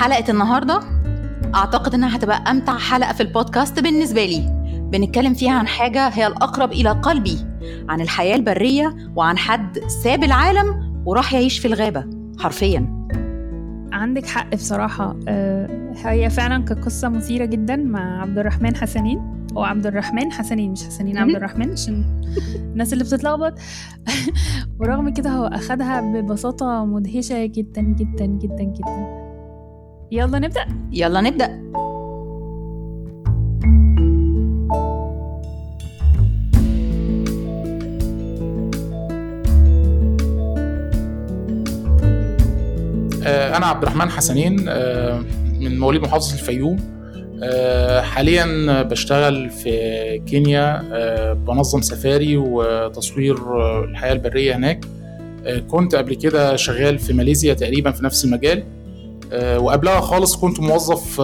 حلقة النهاردة. أعتقد إنها هتبقى أمتع حلقة في البودكاست بالنسبة لي. بنتكلم فيها عن حاجة هي الأقرب إلى قلبي عن الحياة البرية وعن حد ساب العالم وراح يعيش في الغابة حرفيا. عندك حق بصراحة. آه، هي فعلا كانت قصة مثيرة جدا مع عبد الرحمن حسنين. هو عبد الرحمن حسنين مش حسنين عبد الرحمن عشان الناس اللي بتتلخبط. ورغم كده هو أخدها ببساطة مدهشة جدا جدا جدا جدا. يلا نبدأ. يلا نبدأ. آه، أنا عبد الرحمن حسنين آه، من مواليد محافظة الفيوم. آه، حاليا بشتغل في كينيا بنظم سفاري وتصوير الحياة البرية هناك. كنت قبل كده شغال في ماليزيا تقريبا في نفس المجال. وقبلها خالص كنت موظف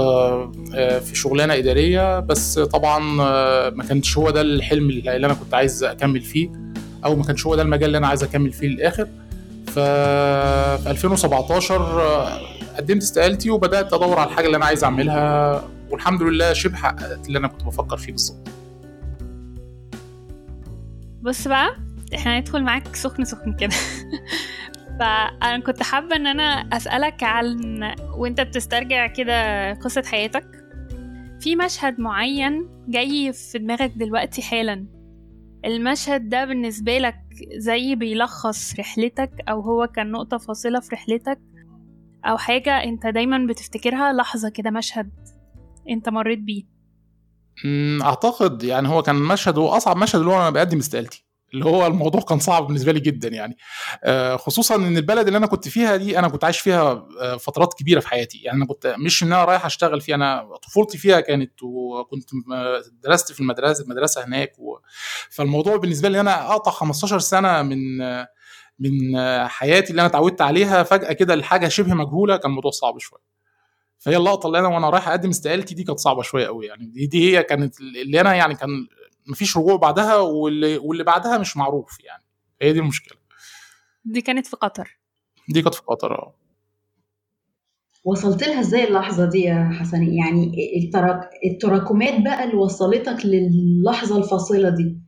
في شغلانة إدارية بس طبعا ما كانش هو ده الحلم اللي أنا كنت عايز أكمل فيه أو ما كانش هو ده المجال اللي أنا عايز أكمل فيه للآخر. ف 2017 قدمت استقالتي وبدأت أدور على الحاجة اللي أنا عايز أعملها والحمد لله شبه حققت اللي أنا كنت بفكر فيه بالظبط. بص بقى إحنا هندخل معاك سخن سخن كده. فأنا كنت حابة إن أنا أسألك عن وأنت بتسترجع كده قصة حياتك. في مشهد معين جاي في دماغك دلوقتي حالا. المشهد ده بالنسبة لك زي بيلخص رحلتك أو هو كان نقطة فاصلة في رحلتك؟ أو حاجة أنت دايما بتفتكرها؟ لحظة كده مشهد أنت مريت بيه. أعتقد يعني هو كان مشهد هو أصعب مشهد اللي هو أنا بقدم استقالتي. اللي هو الموضوع كان صعب بالنسبة لي جدا يعني. خصوصا إن البلد اللي أنا كنت فيها دي أنا كنت عايش فيها فترات كبيرة في حياتي. يعني أنا كنت مش إن أنا رايح أشتغل فيها أنا طفولتي فيها كانت وكنت درست في المدرسة المدرسة هناك و... فالموضوع بالنسبة لي أنا أقطع 15 سنة من من حياتي اللي أنا اتعودت عليها فجأة كده لحاجة شبه مجهولة كان الموضوع صعب شوية. فهي اللقطه اللي أنا وأنا رايح أقدم استقالتي دي كانت صعبة شوية قوي يعني. دي, دي هي كانت اللي أنا يعني كان مفيش رجوع بعدها واللي واللي بعدها مش معروف يعني. هي دي المشكلة. دي كانت في قطر. دي كانت في قطر آه. وصلت لها إزاي اللحظة دي يا حسن؟ يعني التراك... التراكمات بقى اللي وصلتك للحظة الفاصلة دي.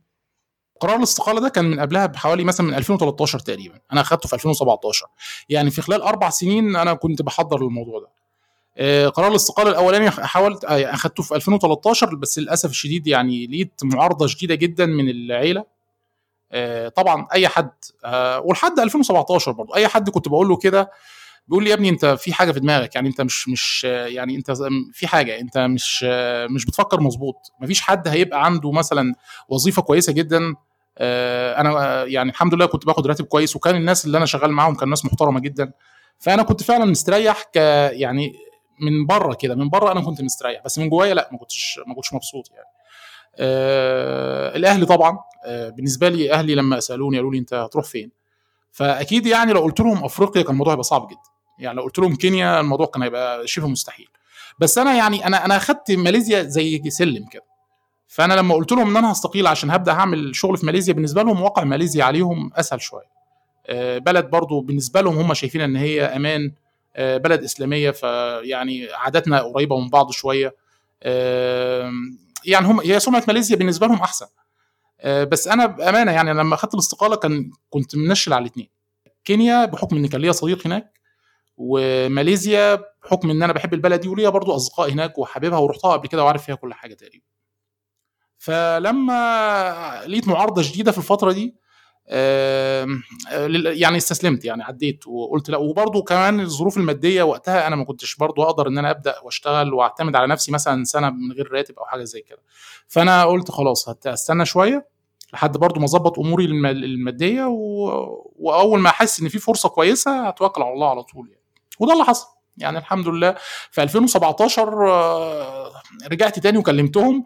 قرار الاستقالة ده كان من قبلها بحوالي مثلا من 2013 تقريبا. أنا أخدته في 2017 يعني في خلال أربع سنين أنا كنت بحضر للموضوع ده. قرار الاستقاله الأولاني حاولت أخدته في 2013 بس للأسف الشديد يعني لقيت معارضة شديدة جدا من العيلة. طبعا أي حد ولحد 2017 برضه أي حد كنت بقول له كده بيقول لي يا ابني أنت في حاجة في دماغك يعني أنت مش مش يعني أنت في حاجة أنت مش مش بتفكر مظبوط. مفيش حد هيبقى عنده مثلا وظيفة كويسة جدا. أنا يعني الحمد لله كنت باخد راتب كويس وكان الناس اللي أنا شغال معاهم كان ناس محترمة جدا. فأنا كنت فعلا مستريح ك يعني من بره كده من بره أنا كنت مستريح بس من جوايا لا ما كنتش ما كنتش مبسوط يعني. آه الأهلي طبعا آه بالنسبة لي أهلي لما سألوني قالوا لي أنت هتروح فين؟ فأكيد يعني لو قلت لهم أفريقيا كان الموضوع هيبقى صعب جدا. يعني لو قلت لهم كينيا الموضوع كان هيبقى شبه مستحيل. بس أنا يعني أنا أنا أخدت ماليزيا زي سلم كده. فأنا لما قلت لهم إن أنا هستقيل عشان هبدأ هعمل شغل في ماليزيا بالنسبة لهم واقع ماليزيا عليهم أسهل شوية. آه بلد برضو بالنسبة لهم هم شايفين إن هي أمان. بلد إسلامية فيعني عاداتنا قريبة من بعض شوية. يعني هم هي سمعة ماليزيا بالنسبة لهم أحسن. بس أنا بأمانة يعني لما أخدت الاستقالة كان كنت منشل على الاثنين كينيا بحكم إن كان ليا صديق هناك وماليزيا بحكم إن أنا بحب البلد دي وليا برضو أصدقاء هناك وحاببها ورحتها قبل كده وعارف فيها كل حاجة تقريبا. فلما لقيت معارضة شديده في الفترة دي يعني استسلمت يعني عديت وقلت لا. وبرضه كمان الظروف المادية وقتها أنا ما كنتش برضه أقدر إن أنا أبدأ وأشتغل وأعتمد على نفسي مثلا سنة من غير راتب أو حاجة زي كده. فأنا قلت خلاص هستنى شوية لحد برضه ما أظبط أموري المادية و... وأول ما أحس إن في فرصة كويسة هتوكل على الله على طول يعني. وده اللي حصل. يعني الحمد لله في 2017 رجعت تاني وكلمتهم.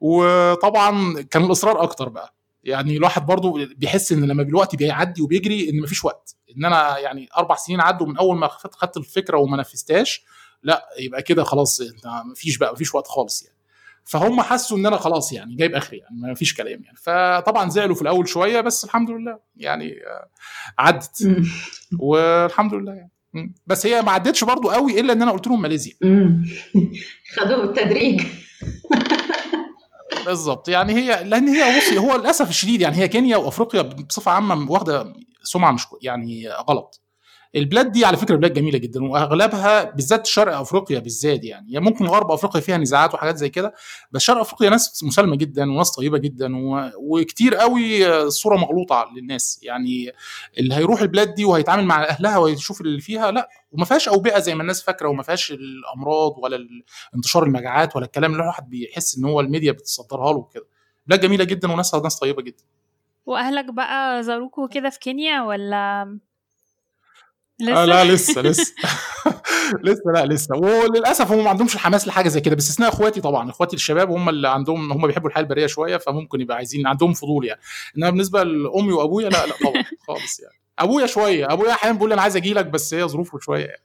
وطبعا كان الإصرار أكتر بقى. يعني الواحد برضو بيحس إن لما الوقت بيعدي وبيجري إن مفيش وقت. إن أنا يعني أربع سنين عدوا من أول ما خدت الفكرة وما نفذتهاش لا يبقى كده خلاص أنت مفيش بقى مفيش وقت خالص يعني. فهم حسوا إن أنا خلاص يعني جايب آخري يعني ما فيش كلام يعني. فطبعا زعلوا في الأول شوية بس الحمد لله يعني عدت. والحمد لله يعني. بس هي ما عدتش برضو قوي إلا إن أنا قلت لهم ماليزيا. خدوه بالتدريج بالظبط يعني هي لأن هي بصي هو للأسف الشديد يعني هي كينيا وأفريقيا بصفة عامة واخدة سمعة مش يعني غلط. البلاد دي على فكرة بلاد جميلة جدا وأغلبها بالذات شرق أفريقيا بالذات يعني. يعني ممكن غرب أفريقيا فيها نزاعات وحاجات زي كده بس شرق أفريقيا ناس مسالمة جدا وناس طيبة جدا و... وكتير قوي الصورة مغلوطة للناس. يعني اللي هيروح البلاد دي وهيتعامل مع أهلها ويشوف اللي فيها لا. وما فيهاش أوبئة زي ما الناس فاكرة وما فيهاش الأمراض ولا انتشار المجاعات ولا الكلام اللي الواحد بيحس إن هو الميديا بتصدرها له كده بلاد جميلة جدا وناسها ناس طيبة جدا. وأهلك بقى زاروكوا كده في كينيا ولا؟ آه لا لسه لسه. لسه لا لسه. وللأسف هم ما عندهمش الحماس لحاجة زي كده باستثناء إخواتي طبعا إخواتي الشباب هم اللي عندهم هم بيحبوا الحياة البرية شوية فممكن يبقى عايزين عندهم فضول يعني. إنما بالنسبة لأمي وأبويا لا لا طبعا خالص يعني. أبويا شوية أبويا أحيانا بيقول لي أنا عايز أجي لك بس هي ظروفه شوية يعني.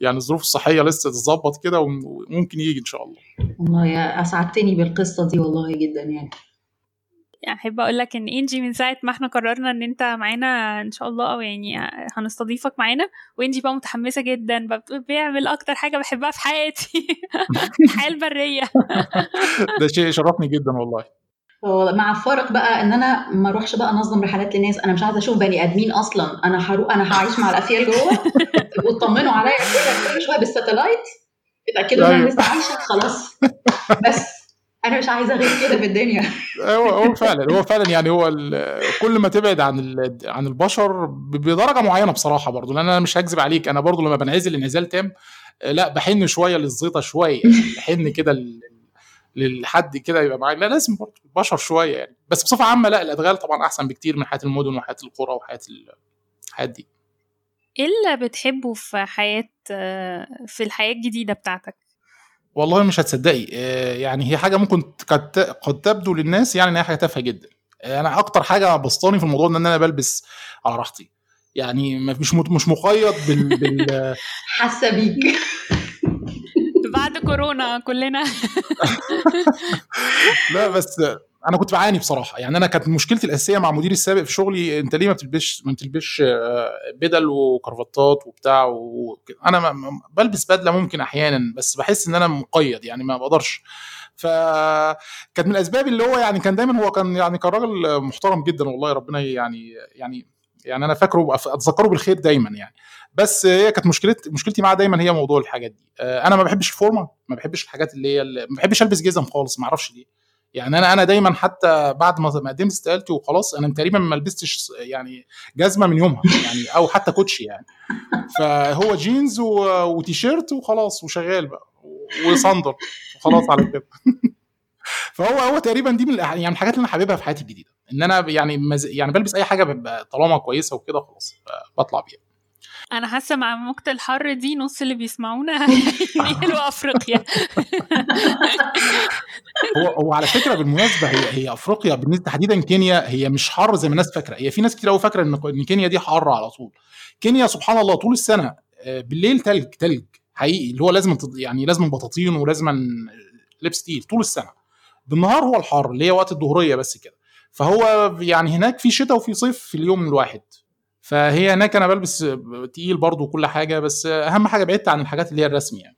يعني الظروف الصحية لسه تتظبط كده وممكن يجي إن شاء الله. والله يا أسعدتني بالقصة دي والله جدا يعني. يعني أحب أقول لك إن إنجي من ساعة ما إحنا قررنا إن أنت معانا إن شاء الله أو يعني هنستضيفك معانا. وإنجي بقى متحمسة جدا بيعمل أكتر حاجة بحبها في حياتي. الحياة البرية. ده شيء شرفني جدا والله. مع الفارق بقى إن أنا ما أروحش بقى أنظم رحلات لناس. أنا مش عايزة أشوف بني آدمين أصلا. أنا هروح أنا هعيش مع الافيال جوه. وتطمنوا عليا كده كل شوية بالساتلايت اتاكدوا ان أنا لسه عايشة خلاص. بس. أنا مش عايزة غير كده في الدنيا. هو هو فعلا هو فعلا يعني هو كل ما تبعد عن عن البشر بدرجة معينة بصراحة برضه لأن أنا مش هكذب عليك أنا برضه لما بنعزل انعزال تام لا بحن شوية للزيطة شوية بحن كده للحد كده يبقى معايا لا لازم برضه البشر شوية يعني. بس بصفة عامة لا الأدغال طبعا أحسن بكتير من حياة المدن وحياة القرى وحياة الحياة دي. إيه اللي بتحبه في حياة في الحياة الجديدة بتاعتك؟ والله مش هتصدقي. يعني هي حاجة ممكن قد تبدو للناس يعني ان هي حاجة تافهة جدا. أنا أكتر حاجة بسطاني في الموضوع إن أنا بلبس على راحتي. يعني مش مش مقيد بال, بال... حاسة بيك. بعد كورونا كلنا. لا بس أنا كنت بعاني بصراحه يعني أنا كانت مشكلتي الاساسيه مع مديري السابق في شغلي انت ليه ما بتلبسش ما بتلبسش بدل وكرافتات وبتاع و... أنا بلبس بدله ممكن أحيانا بس بحس ان أنا مقيد يعني ما بقدرش. فكانت من الاسباب اللي هو يعني كان دايما هو كان يعني كان راجل محترم جدا والله ربنا يعني يعني يعني أنا فاكره اتذكره بالخير دايما يعني. بس هي كانت مشكلتي مشكلتي معاه دايما هي موضوع الحاجات دي. أنا ما بحبش ال formal ما بحبش الحاجات اللي هي ما بحبش البس جزم خالص ما أعرفش ليه. يعني أنا أنا دايما حتى بعد ما قدمت استقالتي وخلاص أنا تقريبا ما لبستش يعني جزمة من يومها يعني أو حتى كوتشي يعني فهو جينز وتيشيرت وخلاص وشغال بقى وصندل وخلاص على كده فهو هو تقريبا دي من يعني الحاجات اللي أنا حاببها في حياتي الجديدة إن أنا يعني. يعني بلبس أي حاجة طالما كويسة وكده خلاص بطلع بيها أنا حاسة مع موجة الحر دي نص اللي بيسمعونا ينقلوا أفريقيا. هو هو على فكرة بالمناسبة هي هي أفريقيا بالنسبة تحديدا كينيا هي مش حر زي ما الناس فاكرة. هي في ناس كتير قوي فاكرة إن كينيا دي حر على طول. كينيا سبحان الله طول السنة بالليل تلج تلج حقيقي اللي هو لازم يعني لازم بطاطين ولازم لبس تقيل طول السنة. بالنهار هو الحر اللي هي وقت الظهرية بس كده. فهو يعني هناك في شتاء وفي صيف في اليوم الواحد. فهي هناك أنا بلبس تقيل برضو وكل حاجة بس أهم حاجة بعدت عن الحاجات اللي هي الرسمي يعني.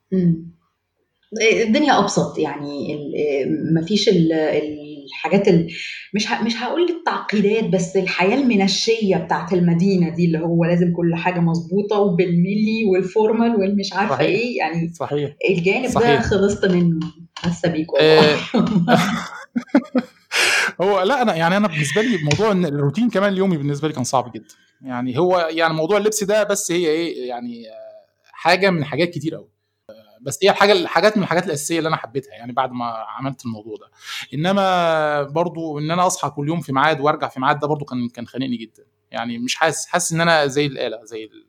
الدنيا أبسط يعني مفيش الحاجات ال... مش ه... مش هقول التعقيدات بس الحياة المنشية بتاعت المدينة دي اللي هو لازم كل حاجة مظبوطة وبالملي والفورمال والمش عارفة صحيح. إيه يعني صحيح. الجانب صحيح. ده خلصت منه حاسة بيك والله. هو لا أنا يعني أنا بالنسبة لي موضوع إن الروتين كمان اليومي بالنسبة لي كان صعب جدا. يعني هو يعني موضوع اللبس ده بس هي إيه يعني حاجة من حاجات كتير قوي بس هي الحاجة الحاجات من الحاجات الأساسية اللي أنا حبيتها يعني بعد ما عملت الموضوع ده. إنما برضو إن أنا أصحى كل يوم في ميعاد وأرجع في ميعاد ده برضو كان كان خانقني جدا. يعني مش حاسس حاسس إن أنا زي الآلة زي ال...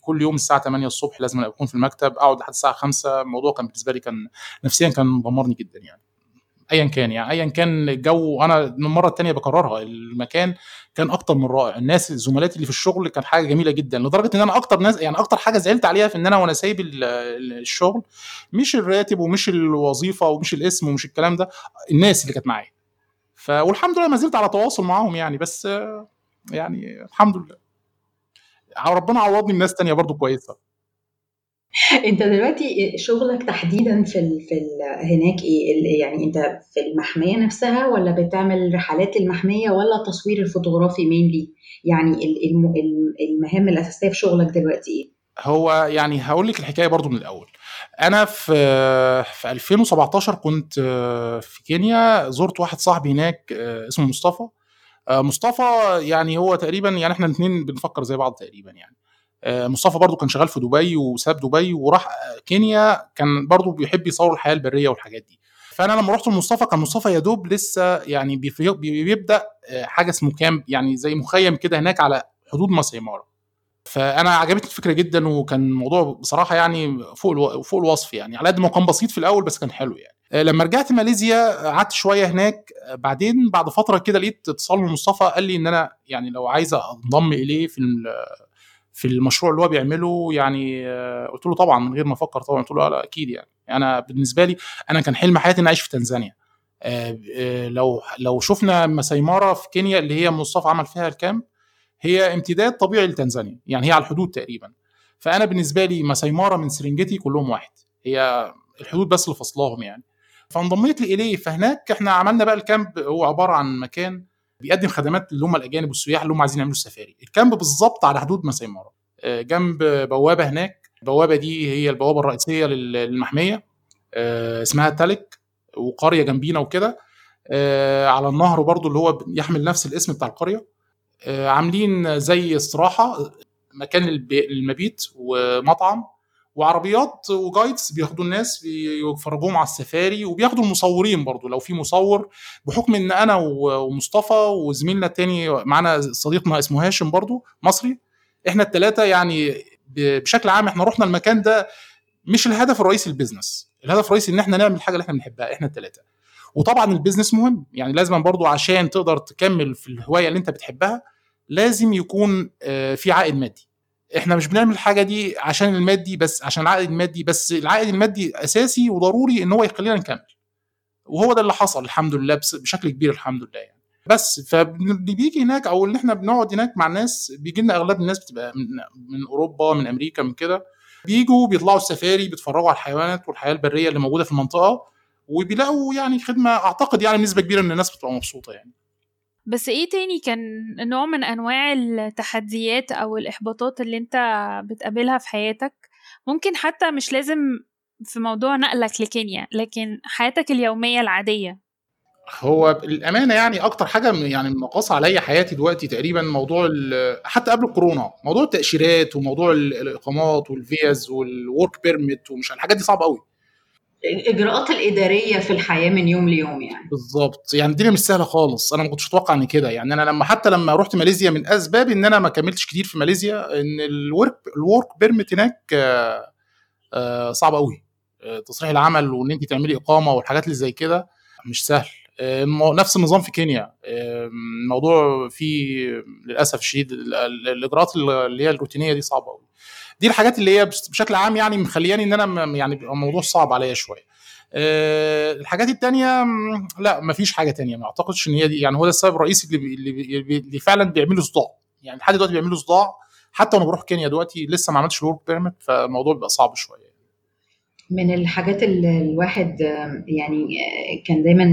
كل يوم الساعة 8 الصبح لازم أكون في المكتب أقعد لحد الساعة 5 الموضوع كان بالنسبة لي كان نفسيا كان مدمرني جدا يعني. ايا كان يعني ايا كان الجو أنا المرة الثانية بكررها المكان كان أكتر من رائع. الناس زملاتي اللي في الشغل كان حاجة جميلة جدا لدرجة إن أنا أكتر ناس يعني أكتر حاجة زعلت عليها في إن أنا وأنا سايب الشغل مش الراتب ومش الوظيفة ومش الاسم ومش الكلام ده الناس اللي كانت معايا. ف والحمد لله ما زلت على تواصل معاهم يعني بس يعني الحمد لله. ربنا عوضني الناس تانية برضو كويسة. انت دلوقتي شغلك تحديدا في ال في ال هناك إيه؟ يعني انت في المحمية نفسها ولا بتعمل رحلات للمحمية ولا التصوير الفوتوغرافي mainly يعني المهام الأساسية في شغلك دلوقتي إيه؟ هو يعني هقول لك الحكاية برضو من الأول. أنا في في 2017 كنت في كينيا زرت واحد صاحبي هناك اسمه مصطفى. مصطفى يعني هو تقريبا يعني إحنا الاثنين بنفكر زي بعض تقريبا يعني. مصطفى برضو كان شغال في دبي وساب دبي وراح كينيا كان برضو بيحب يصور الحياة البرية والحاجات دي. فأنا لما رحت لمصطفى كان مصطفى يا دوب لسه يعني بيبدأ حاجة اسمه كامب يعني زي مخيم كده هناك على حدود مارا فأنا عجبتني الفكرة جدا وكان الموضوع بصراحة يعني فوق ألو... فوق الوصف يعني على قد ما كان بسيط في الأول بس كان حلو يعني. لما رجعت ماليزيا قعدت شوية هناك بعدين بعد فترة كده لقيت اتصال من مصطفى قال لي إن أنا يعني لو عايز أنضم إليه في في المشروع اللي هو بيعمله يعني قلت له طبعا من غير ما أفكر طبعا قلت له لا أكيد يعني. أنا بالنسبة لي أنا كان حلم حياتي إني أعيش في تنزانيا. لو لو شفنا ماساي مارا في كينيا اللي هي مصطفى عمل فيها ال camp هي امتداد طبيعي لتنزانيا. يعني هي على الحدود تقريبا. فأنا بالنسبة لي ماساي مارا من سيرنجيتي كلهم واحد. هي الحدود بس اللي فصلاهم يعني. فانضميت اليه فهناك إحنا عملنا بقى ال camp هو عبارة عن مكان بيقدم خدمات اللي هم الأجانب والسياح اللي هم عايزين يعملوا السفاري الكامب بالظبط على حدود مسيماره جنب بوابة هناك. البوابة دي هي البوابة الرئيسية للمحمية. اسمها تالك وقرية جنبينا وكده. على النهر برضو اللي هو يحمل نفس الاسم بتاع القرية. عاملين زي استراحة مكان المبيت ومطعم. وعربيات وجايدز بياخدوا الناس بيفرجوهم على السفاري وبياخدوا المصورين برضو. لو في مصور بحكم إن أنا ومصطفى وزميلنا التاني معانا صديقنا اسمه هاشم برضو مصري إحنا الثلاثه يعني بشكل عام إحنا رحنا المكان ده مش الهدف الرئيسي ال business الهدف الرئيسي إن إحنا نعمل الحاجة اللي إحنا بنحبها إحنا الثلاثه وطبعا ال business مهم. يعني لازم برضو عشان تقدر تكمل في الهواية اللي أنت بتحبها لازم يكون في عائد مادي. إحنا مش بنعمل الحاجة دي عشان المادي بس عشان العائد المادي بس العائد المادي أساسي وضروري إن هو يخلينا نكمل. وهو ده اللي حصل الحمد لله بشكل كبير الحمد لله يعني. بس فاللي بيجي هناك أو اللي إحنا بنقعد هناك مع الناس بيجي لنا أغلب الناس بتبقى من, من أوروبا من أمريكا من كده. بيجوا بيطلعوا السفاري بيتفرجوا على الحيوانات والحياة البرية اللي موجودة في المنطقة وبيلاقوا يعني خدمة أعتقد يعني نسبه كبيرة من الناس بتبقى مبسوطة يعني. بس إيه تاني كان نوع من انواع التحديات أو الاحباطات اللي انت بتقابلها في حياتك؟ ممكن حتى مش لازم في موضوع نقلك لكينيا لكن حياتك اليومية العادية. هو الأمانة يعني أكتر حاجة يعني منقصه عليا حياتي دلوقتي تقريبا موضوع حتى قبل الكورونا موضوع التأشيرات وموضوع الإقامات والفيز وال work permit ومش الحاجات دي صعبة قوي الاجراءات الإدارية في الحياة من يوم ليوم يعني. بالظبط يعني الدنيا مش سهله خالص. أنا ما كنتش أتوقع إن كده. يعني أنا لما حتى لما رحت ماليزيا من أسباب إن أنا ما كملتش كتير في ماليزيا إن ال work ال work permit هناك صعب قوي تصريح العمل وإن انت تعملي إقامة والحاجات اللي زي كده مش سهل. نفس النظام في كينيا. الموضوع فيه للأسف الشديد الإجراءات اللي هي الروتينية دي صعبة قوي دي الحاجات اللي هي بشكل عام يعني مخلياني إن أنا يعني الموضوع صعب عليا شوية. الحاجات التانية لا ما فيش حاجة تانية. ما أعتقدش إن هي دي يعني هو ده السبب الرئيسي اللي, اللي, اللي فعلا بيعملوا صداع. يعني لحد دلوقتي بيعملوا صداع. حتى وأنا بروح كينيا دلوقتي لسه ما عملتش ال work permit فالموضوع بيبقى صعب شوية. من الحاجات اللي الواحد يعني كان دايما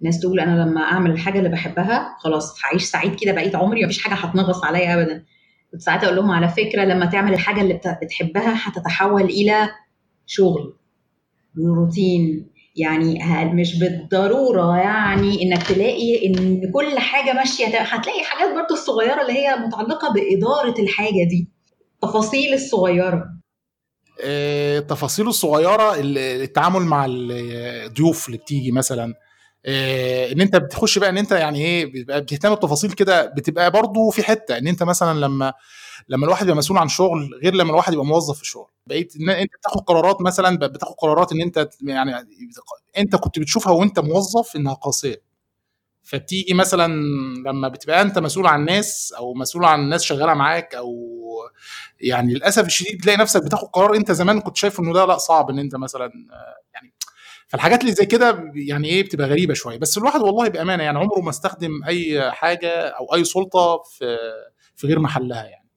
ناس تقول أنا لما أعمل الحاجة اللي بحبها خلاص هعيش سعيد كده بقيت عمري مفيش حاجة هتنغص عليا ابدا. كنت ساعات أقول لهم على فكرة لما تعمل الحاجة اللي بتحبها هتتحول إلى شغل روتين. يعني مش بالضرورة يعني إنك تلاقي إن كل حاجة ماشية هتلاقي حاجات برضو الصغيرة اللي هي متعلقة بإدارة الحاجة دي. التفاصيل الصغيرة. التفاصيل الصغيرة التعامل مع الضيوف اللي بتيجي مثلا. إن أنت بتخش بقى إن أنت يعني إيه بتهتم بالتفاصيل كده بتبقى برضو في حتة. إن أنت مثلا لما لما الواحد يبقى مسؤول عن شغل غير لما الواحد يبقى موظف في الشغل. بقيت إن أنت بتاخد قرارات مثلا بتاخد قرارات إن أنت يعني أنت كنت بتشوفها وأنت موظف إنها قاسية. فبتيجي مثلا لما بتبقى أنت مسؤول عن ناس أو مسؤول عن ناس شغالة معاك أو يعني للأسف الشديد تلاقي نفسك بتاخد قرار أنت زمان كنت شايف إنه ده لأ صعب إن أنت مثلا يعني فالحاجات اللي زي كده يعني إيه بتبقى غريبة شوية. بس الواحد والله بأمانة يعني عمره ما استخدم أي حاجة أو أي سلطة في في غير محلها يعني.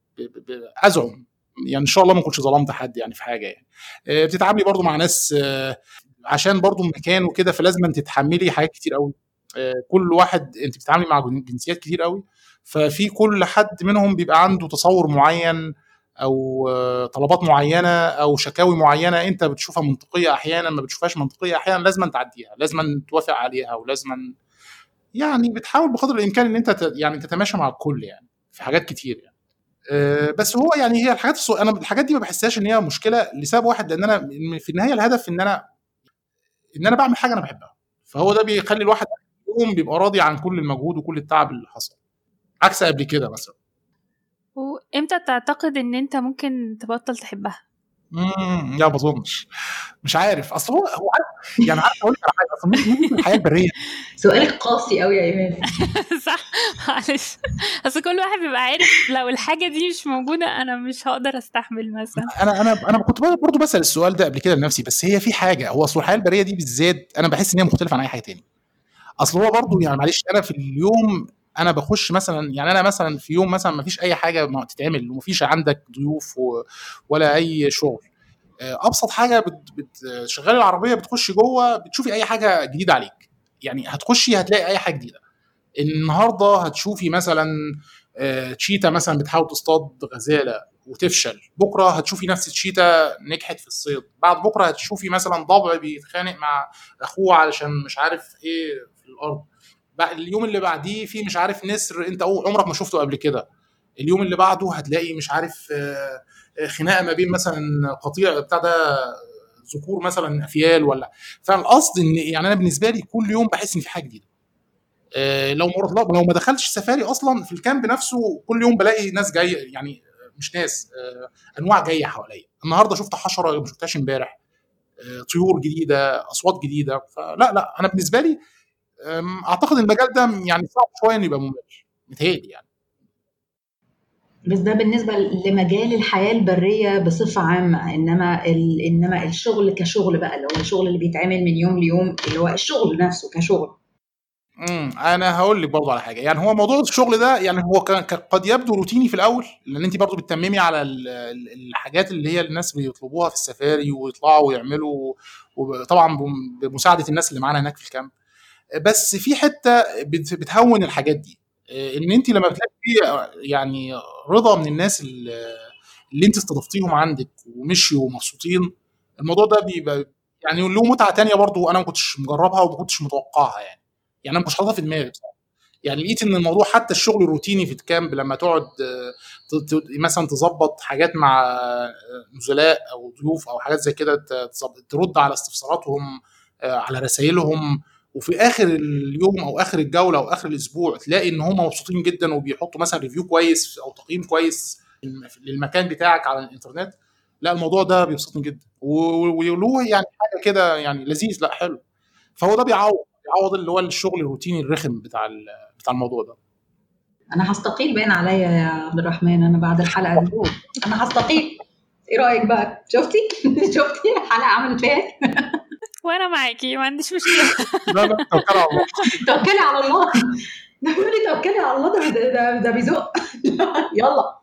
أزعم. يعني إن شاء الله ما كنتش ظلمت حد يعني في حاجة يعني. آه، بتتعاملي برضو مع ناس آه، عشان برضو المكان وكده فلازم تتحملي حاجات كتير قوي آه، كل واحد أنت بتتعاملي مع جن- جنسيات كتير قوي ففي كل حد منهم بيبقى عنده تصور معين أو آه، طلبات معينة أو شكاوي معينة أنت بتشوفها منطقية أحيانا ما بتشوفهاش منطقية أحيانا لازم تعديها لازم توافق عليها ولازم يعني بتحاول بقدر الإمكان إن أنت يعني تتماشى مع الكل يعني في حاجات كتير يعني. آه، بس هو يعني هي الحاجات الصغ... أنا الحاجات دي ما بحسهاش إن هي مشكلة لسبب واحد لأن أنا في النهاية الهدف إن أنا إن أنا بعمل حاجة أنا بحبها. فهو ده بيخلي الواحد يوم بيبقى راضي عن كل المجهود وكل التعب اللي حصل. عكس قبل كده مثلا. وامتى تعتقد ان انت ممكن تبطل تحبها؟ امم لا ما اظنش. مش عارف. اصل هو هو عارف يعني عارف أقول لك على حاجة أصل مين الحياة البريه سؤالك قاسي قوي يا إيمان. صح معلش. أصل كل واحد بيبقى عارف لو الحاجة دي مش موجودة أنا مش هقدر أستحمل مثلا. أنا أنا أنا كنت برضه بسأل السؤال ده قبل كده لنفسي بس هي في حاجة هو أصل الحياة البرية دي بالذات أنا بحس إن هي مختلفة عن أي حاجة تاني. أصل هو برضه يعني معلش أنا في اليوم أنا بخش مثلا يعني أنا مثلا في يوم مثلا ما فيش أي حاجة تتعمل وما فيش عندك ضيوف ولا أي شغل. آه، أبسط حاجة بت العربية بتخشي جوه بتشوفي أي حاجة جديدة عليك. يعني هتخشي هتلاقي أي حاجة جديدة. النهارده هتشوفي مثلا آه، تشيتا مثلا بتحاول تصطاد غزالة وتفشل. بكرة هتشوفي نفس التشيتا نجحت في الصيد. بعد بكرة هتشوفي مثلا ضبع بيتخانق مع أخوه علشان مش عارف إيه في الأرض. اليوم اللي بعديه في مش عارف نسر انت عمرك ما شفته قبل كده. اليوم اللي بعده هتلاقي مش عارف آه، آه، خناقة ما بين مثلا قطيع بتاع ده ذكور مثلا أفيال ولا. فالقصد إن يعني أنا بالنسبة لي كل يوم بحس إن في حاجة جديدة. آه، لو مرة لو ما دخلتش سفاري أصلا في الكامب نفسه كل يوم بلاقي ناس جاية يعني مش ناس أنواع جاية حواليا. النهارده شفت حشرة ما شفتهاش امبارح. طيور جديدة أصوات جديدة. فلا لا أنا بالنسبة لي أعتقد المجال ده يعني صعب شوية إنه يبقى ممل. متهيألي يعني. بس ده بالنسبة لمجال الحياة البرية بصفة عامة إنما ال... إنما الشغل كشغل بقى اللي هو الشغل اللي بيتعمل من يوم ليوم اللي هو الشغل نفسه كشغل. امم أنا هقول لك برضه على حاجة. يعني هو موضوع الشغل ده يعني هو قد يبدو روتيني في الأول لأن انت برضه بتتممي على ال- ال- الحاجات اللي هي الناس بيطلبوها في السفاري ويطلعوا ويعملوا وطبعا بم- بمساعدة الناس اللي معانا هناك في الكامب. بس في حتة بت- بتهون الحاجات دي. إيه، إن انت لما بتلاقي في يعني رضا من الناس اللي انت استضفتيهم عندك ومشيوا ومبسوطين الموضوع ده بيبقى يعني له متعة تانية برضو أنا ما كنتش مجربها وما كنتش متوقعها يعني. يعني أنا ما كنتش حاططها في دماغي بصراحة. يعني لقيت إن الموضوع حتى الشغل الروتيني في ال camp لما تقعد آه، مثلا تظبط حاجات مع آه، نزلاء أو ضيوف أو حاجات زي كده ترد على استفساراتهم آه، على رسائلهم وفي آخر اليوم أو آخر الجولة أو آخر الأسبوع تلاقي إن هم مبسوطين جدا وبيحطوا مثلا review كويس أو تقييم كويس للمكان بتاعك على الإنترنت لا الموضوع ده بيبسطني جدا وله يعني حاجة كده يعني لذيذ لا حلو فهو ده بيعوض بيعوض اللي هو الشغل الروتيني الرخم بتاع بتاع الموضوع ده أنا هستقيل باين عليا يا عبد الرحمن أنا بعد الحلقة دي أنا هستقيل إيه رأيك بقى؟ شفتي؟ شفتي الحلقة عملت فيها إيه؟ وأنا معاكي ما عنديش مشكلة. لا لا توكل على الله. توكلي على الله. ده بيقول لي توكلي على الله ده ده, ده بيزق. يلا.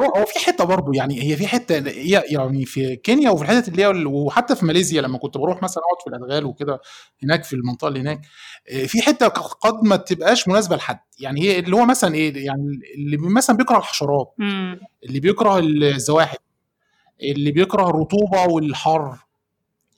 هو في حتة برضه يعني هي في حتة هي يعني في كينيا وفي الحتت اللي هي وحتى في ماليزيا لما كنت بروح مثلا أقعد في الأدغال وكده هناك في المنطقة اللي هناك آه، في حتة قد ما تبقاش مناسبة لحد. يعني هي اللي هو مثلا إيه يعني اللي مثلا بيكره الحشرات. اللي بيكره الزواحف اللي بيكره الرطوبة والحر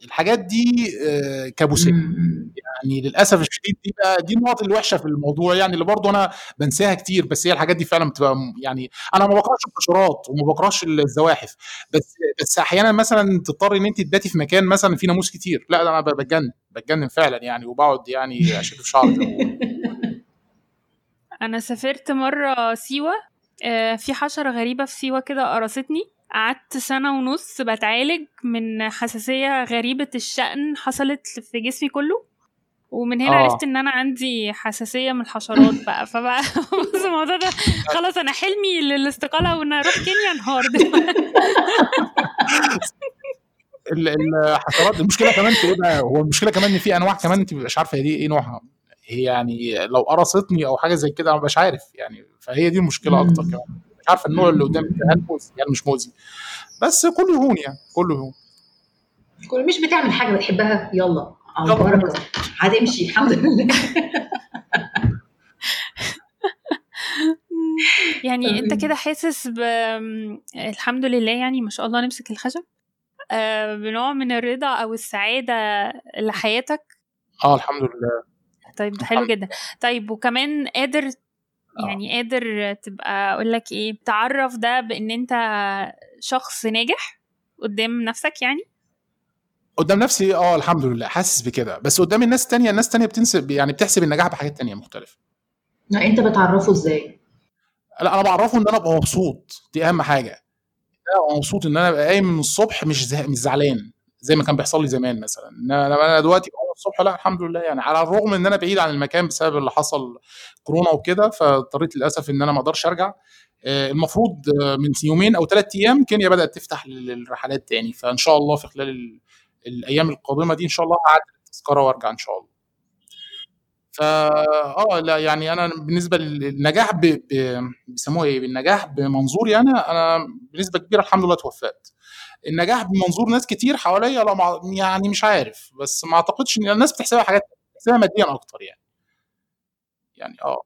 الحاجات دي آه، كابوسية. يعني للأسف الشديد دي بقى دي النقط الوحشة في الموضوع يعني اللي برضه أنا بنساها كتير بس هي الحاجات دي فعلا بتبقى يعني أنا ما بكرهش الحشرات وما بكرهش الزواحف. بس بس أحيانا مثلا تضطر إن انت تباتي في مكان مثلا فيه ناموس كتير. لا أنا بتجنن بتجنن فعلا يعني وبقعد يعني أشد في شعري. أنا سافرت مرة سيوة آه، في حشرة غريبة في سيوة كده قرصتني. قعدت سنة ونص بتعالج من حساسية غريبة الشأن حصلت في جسمي كله. ومن هنا آه. عرفت إن أنا عندي حساسية من الحشرات بقى. فبقى بص الموضوع ده خلاص أنا حلمي للاستقالة وإن أروح كينيا انهار ال- الحشرات المشكلة كمان في إيه بقى؟ هو المشكلة كمان إن في أنواع كمان أنت مش عارفة هي دي إيه نوعها. هي يعني لو قرصتني أو حاجة زي كده أنا مش عارف يعني. فهي دي المشكلة أكتر. كمان. عارفه النوع اللي قدامك ده هل مؤذي يعني مش مؤذي بس كله يهون يعني كله يهون كل مش بتعمل حاجة بتحبها؟ يلا على هتمشي الحمد لله. يعني انت. كده حاسس ب الحمد لله يعني ما شاء الله نمسك الخشب. آه، بنوع من الرضا أو السعادة لحياتك. آه الحمد لله. طيب ده حلو جدا. طيب وكمان قادر يعني قادر تبقى أقول لك إيه تعرف ده بإن أنت شخص ناجح قدام نفسك يعني؟ قدام نفسي آه الحمد لله حاسس بكده. بس قدام الناس التانية الناس التانية بتنسب يعني بتحسب النجاح بحاجات تانية مختلفة. لا، أنت بتعرفه إزاي؟ لا أنا بعرفه إن أنا أبقى مبسوط دي أهم حاجة. أنا أبقى مبسوط إن أنا ابقى قايم من الصبح مش زه... مش زعلان زي ما كان بيحصل لي زمان مثلا. إن أنا دلوقتي الصبح لا الحمد لله يعني على الرغم إن أنا بعيد عن المكان بسبب اللي حصل كورونا وكده فاضطريت للأسف إن أنا ما أقدرش أرجع. آه، المفروض من يومين أو ثلاث أيام كينيا بدأت تفتح للرحلات تاني فإن شاء الله في خلال ال... الأيام القادمة دي إن شاء الله هعدل التذكرة وأرجع إن شاء الله. فا آه لا يعني أنا بالنسبة للنجاح ب... ب... بيسموها إيه؟ بالنجاح بمنظوري أنا أنا بنسبة كبيرة الحمد لله توفقت. النجاح بمنظور ناس كتير حواليا لا مع... يعني مش عارف. بس ما اعتقدش إن الناس بتحسبها حاجات بتحسبها ماديا أكتر يعني. يعني آه.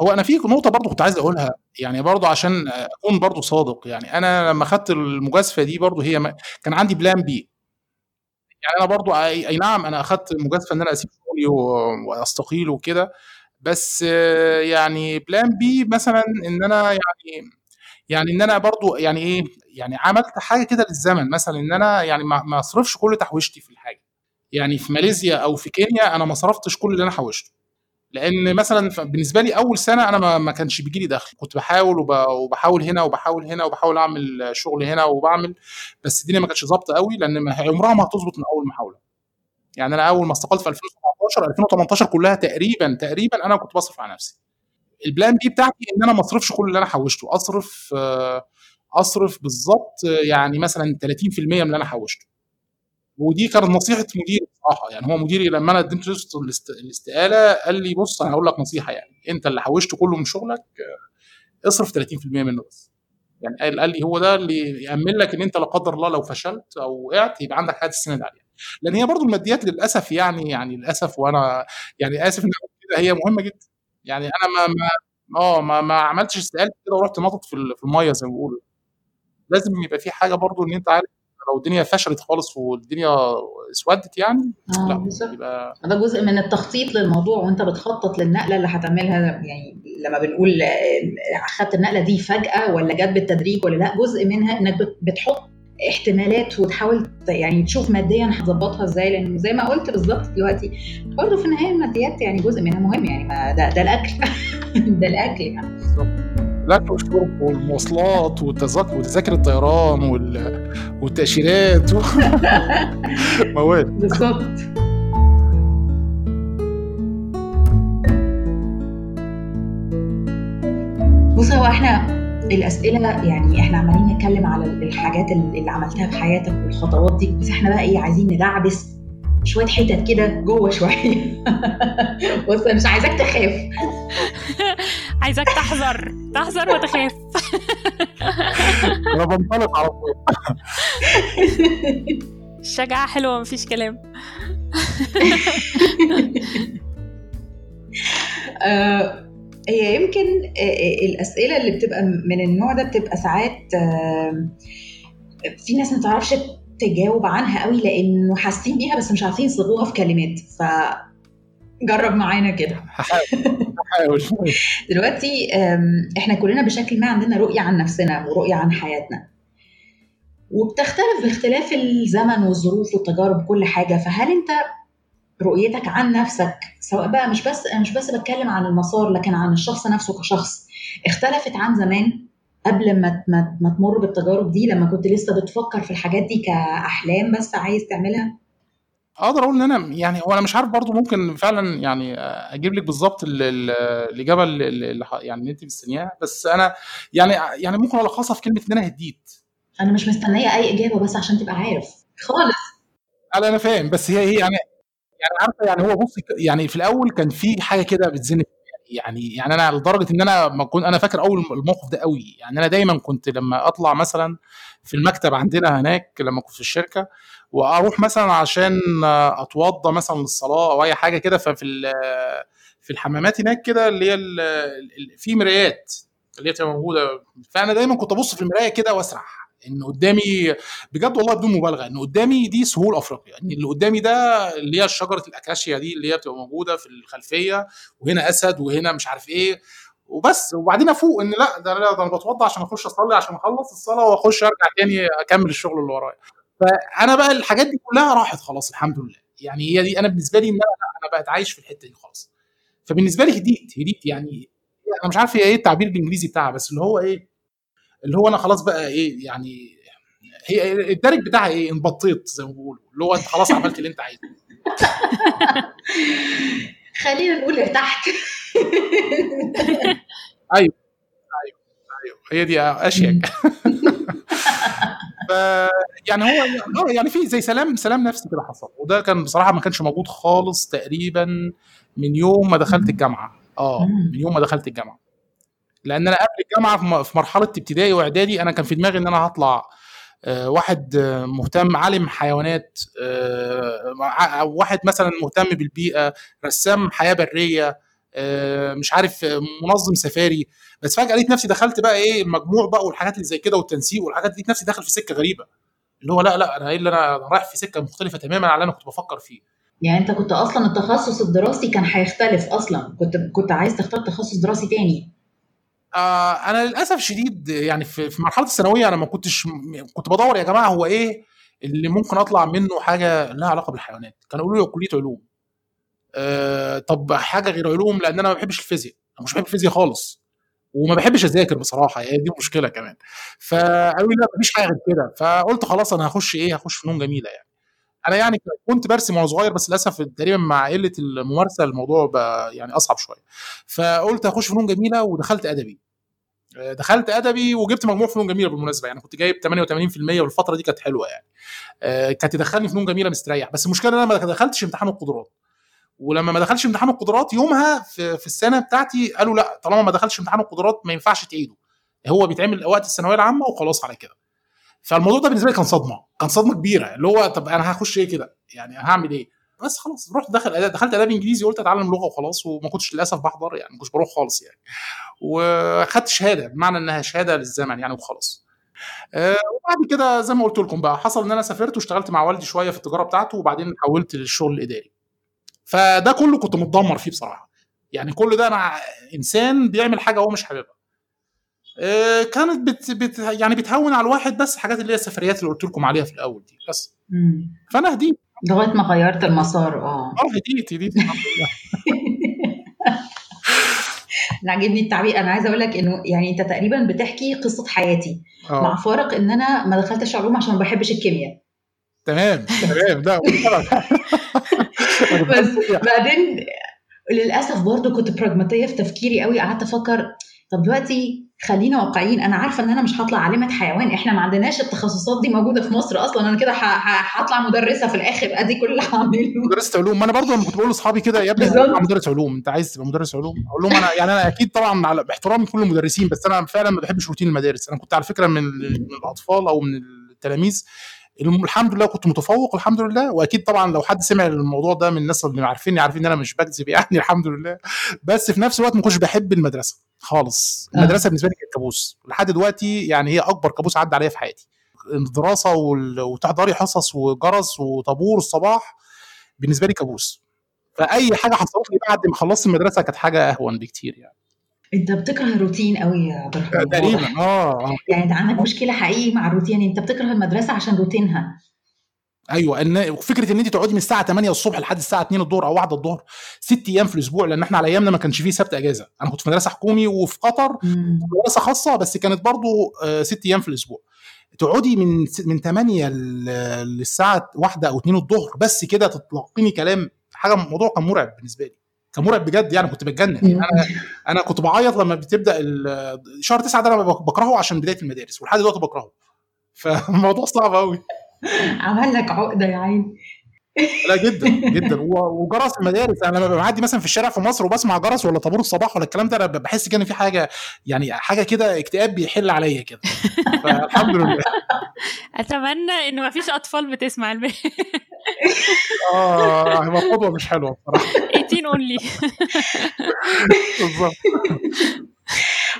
هو أنا في نقطة برضو كنت عايز أقولها يعني برضو عشان أكون برضو صادق. يعني أنا لما خدت المجازفة دي برضو هي ما كان عندي plan B يعني أنا برضو أي, أي نعم أنا أخدت مجازفه إن أنا أسيب شغلي وأستقيل وكده. بس يعني plan B مثلا إن أنا يعني يعني إن أنا برضو يعني إيه يعني عملت حاجة كده للزمن مثلا إن أنا يعني ما اصرفش كل تحويشتي في الحاجة. يعني في ماليزيا أو في كينيا أنا ما صرفتش كل اللي أنا حوشته. لأن مثلا بالنسبة لي أول سنة أنا ما, كانش بيجي لي دخل. كنت بحاول وب... وبحاول هنا وبحاول هنا وبحاول أعمل شغل هنا وبعمل بس الدنيا ما كانتش ظابطة قوي لأن عمرها ما هتظبط من أول محاولة. يعني أنا أول ما استقلت في 2017 2018 كلها تقريبا تقريبا أنا كنت بصرف على نفسي. ال plan B بتاعتي إن أنا ما أصرفش كل اللي أنا حوشته أصرف آه، أصرف بالظبط آه، يعني مثلا 30% من اللي أنا حوشته. ودي كانت نصيحة مديري بصراحة يعني هو مديري لما أنا الاست- الاستقالة قال لي بص أنا هقول لك نصيحة يعني أنت اللي حوشته كله من شغلك آه، اصرف 30% منه بس. يعني قال قال لي هو ده اللي يأمن لك إن أنت لا قدر الله لو فشلت أو وقعت يبقى عندك حاجة تستند عليها لأن هي برضو الماديات للأسف يعني يعني للأسف وأنا يعني آسف ان هي مهمة جدا. يعني أنا ما ما آه ما, ما عملتش استقالتي كده ورحت نطط في ال- في المية زي ما بيقولوا. لازم يبقى في حاجة برضو إن أنت عارف لو الدنيا فشلت خالص والدنيا اسودت يعني لا بالظبط. يبقى ده جزء من التخطيط للموضوع وأنت بتخطط للنقلة اللي هتعملها يعني لما بنقول آه، أخدت النقلة دي فجأة ولا جت بالتدريج ولا لأ جزء منها إنك بت- بتحط احتمالات وتحاول يعني تشوف ماديا هتظبطها إزاي لأن زي ما قلت بالظبط دلوقتي برضه في النهاية الماديات يعني جزء منها مهم يعني ده, ده الأكل. ده الأكل يعني. الأكل والشرب والمواصلات والتذاكر وتذاكر الطيران وال... والتأشيرات. مواد بالظبط. بص هو إحنا الأسئلة يعني إحنا عمالين نتكلم على الحاجات اللي عملتها في حياتك والخطوات دي بس إحنا بقى إيه عايزين ندعبس شوية حتت كده جوه شوية. بص أنا مش عايزاك تخاف. عايزاك تحذر. تحذر وتخاف أنا بنطلق على طول. الشجاعة حلوة مفيش كلام. آه، هي يمكن آه، آه، الأسئلة اللي بتبقى من النوع ده بتبقى ساعات في ناس ما تعرفش تجاوب عنها قوي لأنه حاسين بيها بس مش عارفين يصيغوها في كلمات فجرب معانا كده. هحاول دلوقتي إحنا كلنا بشكل ما عندنا رؤية عن نفسنا ورؤية عن حياتنا. وبتختلف باختلاف الزمن والظروف والتجارب وكل حاجة فهل أنت رؤيتك عن نفسك سواء بقى مش بس أنا مش بس بتكلم عن المسار لكن عن الشخص نفسه كشخص. اختلفت عن زمان قبل ما ما, تمر بالتجارب دي لما كنت لسه بتفكر في الحاجات دي كأحلام بس عايز تعملها؟ أقدر أقول إن أنا يعني هو أنا مش عارف برضو ممكن فعلا يعني أجيب لك بالظبط ال- ال- الإجابة اللي يعني أنت مستنياها بس أنا يعني يعني ممكن الخصها في كلمة إن أنا هديت. أنا مش مستنية أي إجابة بس عشان تبقى عارف. خالص. أنا أنا فاهم بس هي هي يعني يعني عارفة يعني هو بص يعني في الأول كان في حاجة كده بتزن يعني يعني أنا لدرجة إن أنا ما كنت أنا فاكر أول الموقف ده قوي يعني أنا دايما كنت لما أطلع مثلا في المكتب عندنا هناك لما كنت في الشركة وأروح مثلا عشان أتوضى مثلا للصلاة أو أي حاجة كده ففي في الحمامات هناك كده اللي هي في مرايات اللي هي بتبقى موجودة. فأنا دايما كنت أبص في المراية كده وأسرح. إن قدامي بجد والله بدون مبالغة إن قدامي دي سهول أفريقيا. ان اللي قدامي ده اللي هي شجرة الاكاشيا دي اللي هي بتبقى موجودة في الخلفية وهنا أسد وهنا مش عارف إيه. وبس وبعدين أفوق إن لأ ده لا ده أنا بتوضى عشان أخش أصلي عشان أخلص الصلاة وأخش أرجع تاني أكمل الشغل اللي ورايا. فأنا بقى الحاجات دي كلها راحت خلاص الحمد لله. يعني هي دي أنا بالنسبة لي إن أنا أنا بقيت عايش في الحتة دي خلاص. فبالنسبة لي هديت هديت يعني أنا مش عارف إيه التعبير الانجليزي بتاعها بس اللي هو إيه اللي هو أنا خلاص بقى إيه يعني هي الدرج بتاعها إيه انبطيت زي ما بيقولوا اللي هو انت خلاص عملت اللي انت عايزه. خلينا نقول ارتحت. أيوه هي دي أشيك. ف يعني هو يعني في زي سلام سلام نفسي كده حصل وده كان بصراحة ما كانش موجود خالص تقريبا من يوم ما دخلت الجامعة. آه من يوم ما دخلت الجامعة. لأن أنا قبل الجامعة في مرحلة ابتدائي وإعدادي أنا كان في دماغي إن أنا هطلع آه، واحد آه، مهتم عالم حيوانات آه، ع- أو واحد مثلا مهتم بالبيئة رسام حياة برية آه، مش عارف آه، منظم سفاري. بس فجأة لقيت نفسي دخلت بقى إيه المجموع بقى والحاجات اللي زي كده والتنسيق والحاجات دي لقيت نفسي داخل في سكة غريبة. اللي هو لا لا أنا إيه اللي أنا رايح في سكة مختلفة تماما عن اللي أنا كنت بفكر فيه. يعني أنت كنت أصلا التخصص الدراسي كان هيختلف أصلا. كنت كنت عايز تختار تخصص دراسي تاني. آه أنا للأسف شديد يعني في, في مرحلة الثانوية أنا ما كنتش كنت بدور يا جماعة هو إيه اللي ممكن أطلع منه حاجة لها علاقة بالحيوانات. كانوا يقولوا لي كلية علوم. آه طب حاجة غير علوم؟ لأن أنا ما بحبش الفيزياء. أنا مش بحب الفيزياء خالص. وما بحبش أذاكر بصراحة يعني دي مشكلة كمان. فقالوا لي لا مفيش حاجة غير كده. فقلت خلاص أنا هخش إيه؟ هخش فنون جميلة يعني. أنا يعني كنت برسم وأنا صغير بس للأسف تقريبا مع قلة الممارسة الموضوع بقى يعني أصعب شوية. فقلت هخش فنون جميلة ودخلت أدبي. دخلت أدبي وجبت مجموع فنون جميلة بالمناسبة يعني كنت جايب 88% والفترة دي كانت حلوة يعني. آه، كانت تدخلني فنون جميلة مستريح. بس المشكلة إن أنا ما دخلتش امتحان القدرات. ولما ما دخلش امتحان القدرات يومها في, السنة بتاعتي قالوا لأ طالما ما دخلش امتحان القدرات ما ينفعش تعيده. هو بيتعمل وقت الثانوية العامة وخلاص على كده. فالموضوع ده بالنسبة لي كان صدمة كان صدمة كبيرة. اللي هو طب أنا هخش إيه كده؟ يعني هعمل إيه؟ بس خلاص رحت دخل دخلت اداب إنجليزي قلت أتعلم لغة وخلاص وما كنتش للأسف بحضر يعني ما كنتش بروح خالص يعني. وخدت شهادة بمعنى إنها شهادة للزمن يعني وخلاص. آه، وبعد كده زي ما قلت لكم بقى حصل إن أنا سافرت واشتغلت مع والدي شوية في التجارة بتاعته وبعدين حولت للشغل الإداري. فده كله كنت متدمر فيه بصراحة. يعني كل ده أنا إنسان بيعمل حاجة هو مش حاببها. آه، كانت بت بت يعني بتهون على الواحد بس حاجات اللي هي السفريات اللي قلت لكم عليها في الأول دي بس. فأنا هديت. لغاية ما غيرت المسار آه. آه هديت هديت الحمد لله. أنا عاجبني التعبير. أنا عايزة أقول لك إنه يعني أنت تقريبا بتحكي قصة حياتي مع آه فارق إن أنا ما دخلتش علوم عشان ما بحبش الكيمياء. تمام تمام. لا بس بعدين للأسف برضو كنت براجماتيه في تفكيري قوي قعدت أفكر طب دلوقتي خلينا واقعيين أنا عارفة إن أنا مش هطلع عالمة حيوان إحنا ما عندناش التخصصات دي موجودة في مصر أصلا أنا كده هطلع مدرسة في الآخر أدي كل اللي هعمله. مدرسة علوم ما أنا برضه لما كنت بقول لأصحابي كده يا ابني. أنا مدرس علوم أنت عايز تبقى مدرس علوم؟ أقول لهم أنا يعني أنا أكيد طبعا على باحترامي كل المدرسين بس أنا فعلا ما بحبش روتين المدارس. أنا كنت على فكرة من, من الأطفال أو من التلاميذ الحمد لله كنت متفوق الحمد لله وأكيد طبعا لو حد سمع الموضوع ده من الناس اللي عارفيني عارفين إن أنا مش بكذب يعني الحمد لله. بس في نفس الوقت ما كنتش بحب المدرسة. خالص. آه. المدرسة بالنسبة لي كانت كابوس. لحد دلوقتي يعني هي أكبر كابوس عدى عليا في حياتي. الدراسة وتحضري حصص وجرس وطابور الصباح بالنسبة لي كابوس. فأي حاجة حصلت لي بعد ما خلصت المدرسة كانت حاجة أهون بكتير يعني. أنت بتكره الروتين قوي يا عبد الرحمن. تقريبا. آه. يعني انت عندك مشكلة حقيقي مع الروتين. أنت بتكره المدرسة عشان روتينها. أيوه إن فكرة إن انت تقعدي من الساعة 8 الصبح لحد الساعة 2 الظهر أو 1 الظهر ست أيام في الأسبوع لأن إحنا على أيامنا ما كانش فيه سبت إجازة. أنا كنت في مدرسة حكومي وفي قطر. مدرسة خاصة بس كانت برضو آه، ست أيام في الأسبوع. تقعدي من من 8 ل- للساعة 1 أو 2 الظهر بس كده تتلقيني كلام حاجة الموضوع كان مرعب بالنسبة لي. كان مرعب بجد يعني كنت بتجنن. يعني أنا أنا كنت بعيط لما بتبدأ شهر 9 ده أنا بكرهه عشان بداية المدارس ولحد دلوقتي بكرهه. فالموضوع صعب قوي عمل لك عقدة يا عيني؟ لا جدا جدا. وجرس المدارس. أنا لما بعدي مثلا في الشارع في مصر وبسمع جرس ولا طابور الصباح ولا الكلام ده أنا بحس كده ان في حاجة يعني حاجة كده اكتئاب بيحل عليا كده. فالحمد لله. أتمنى إن مفيش أطفال بتسمع الب آه هيبقى قدوه مش حلوة بصراحة. 18 only بالظبط.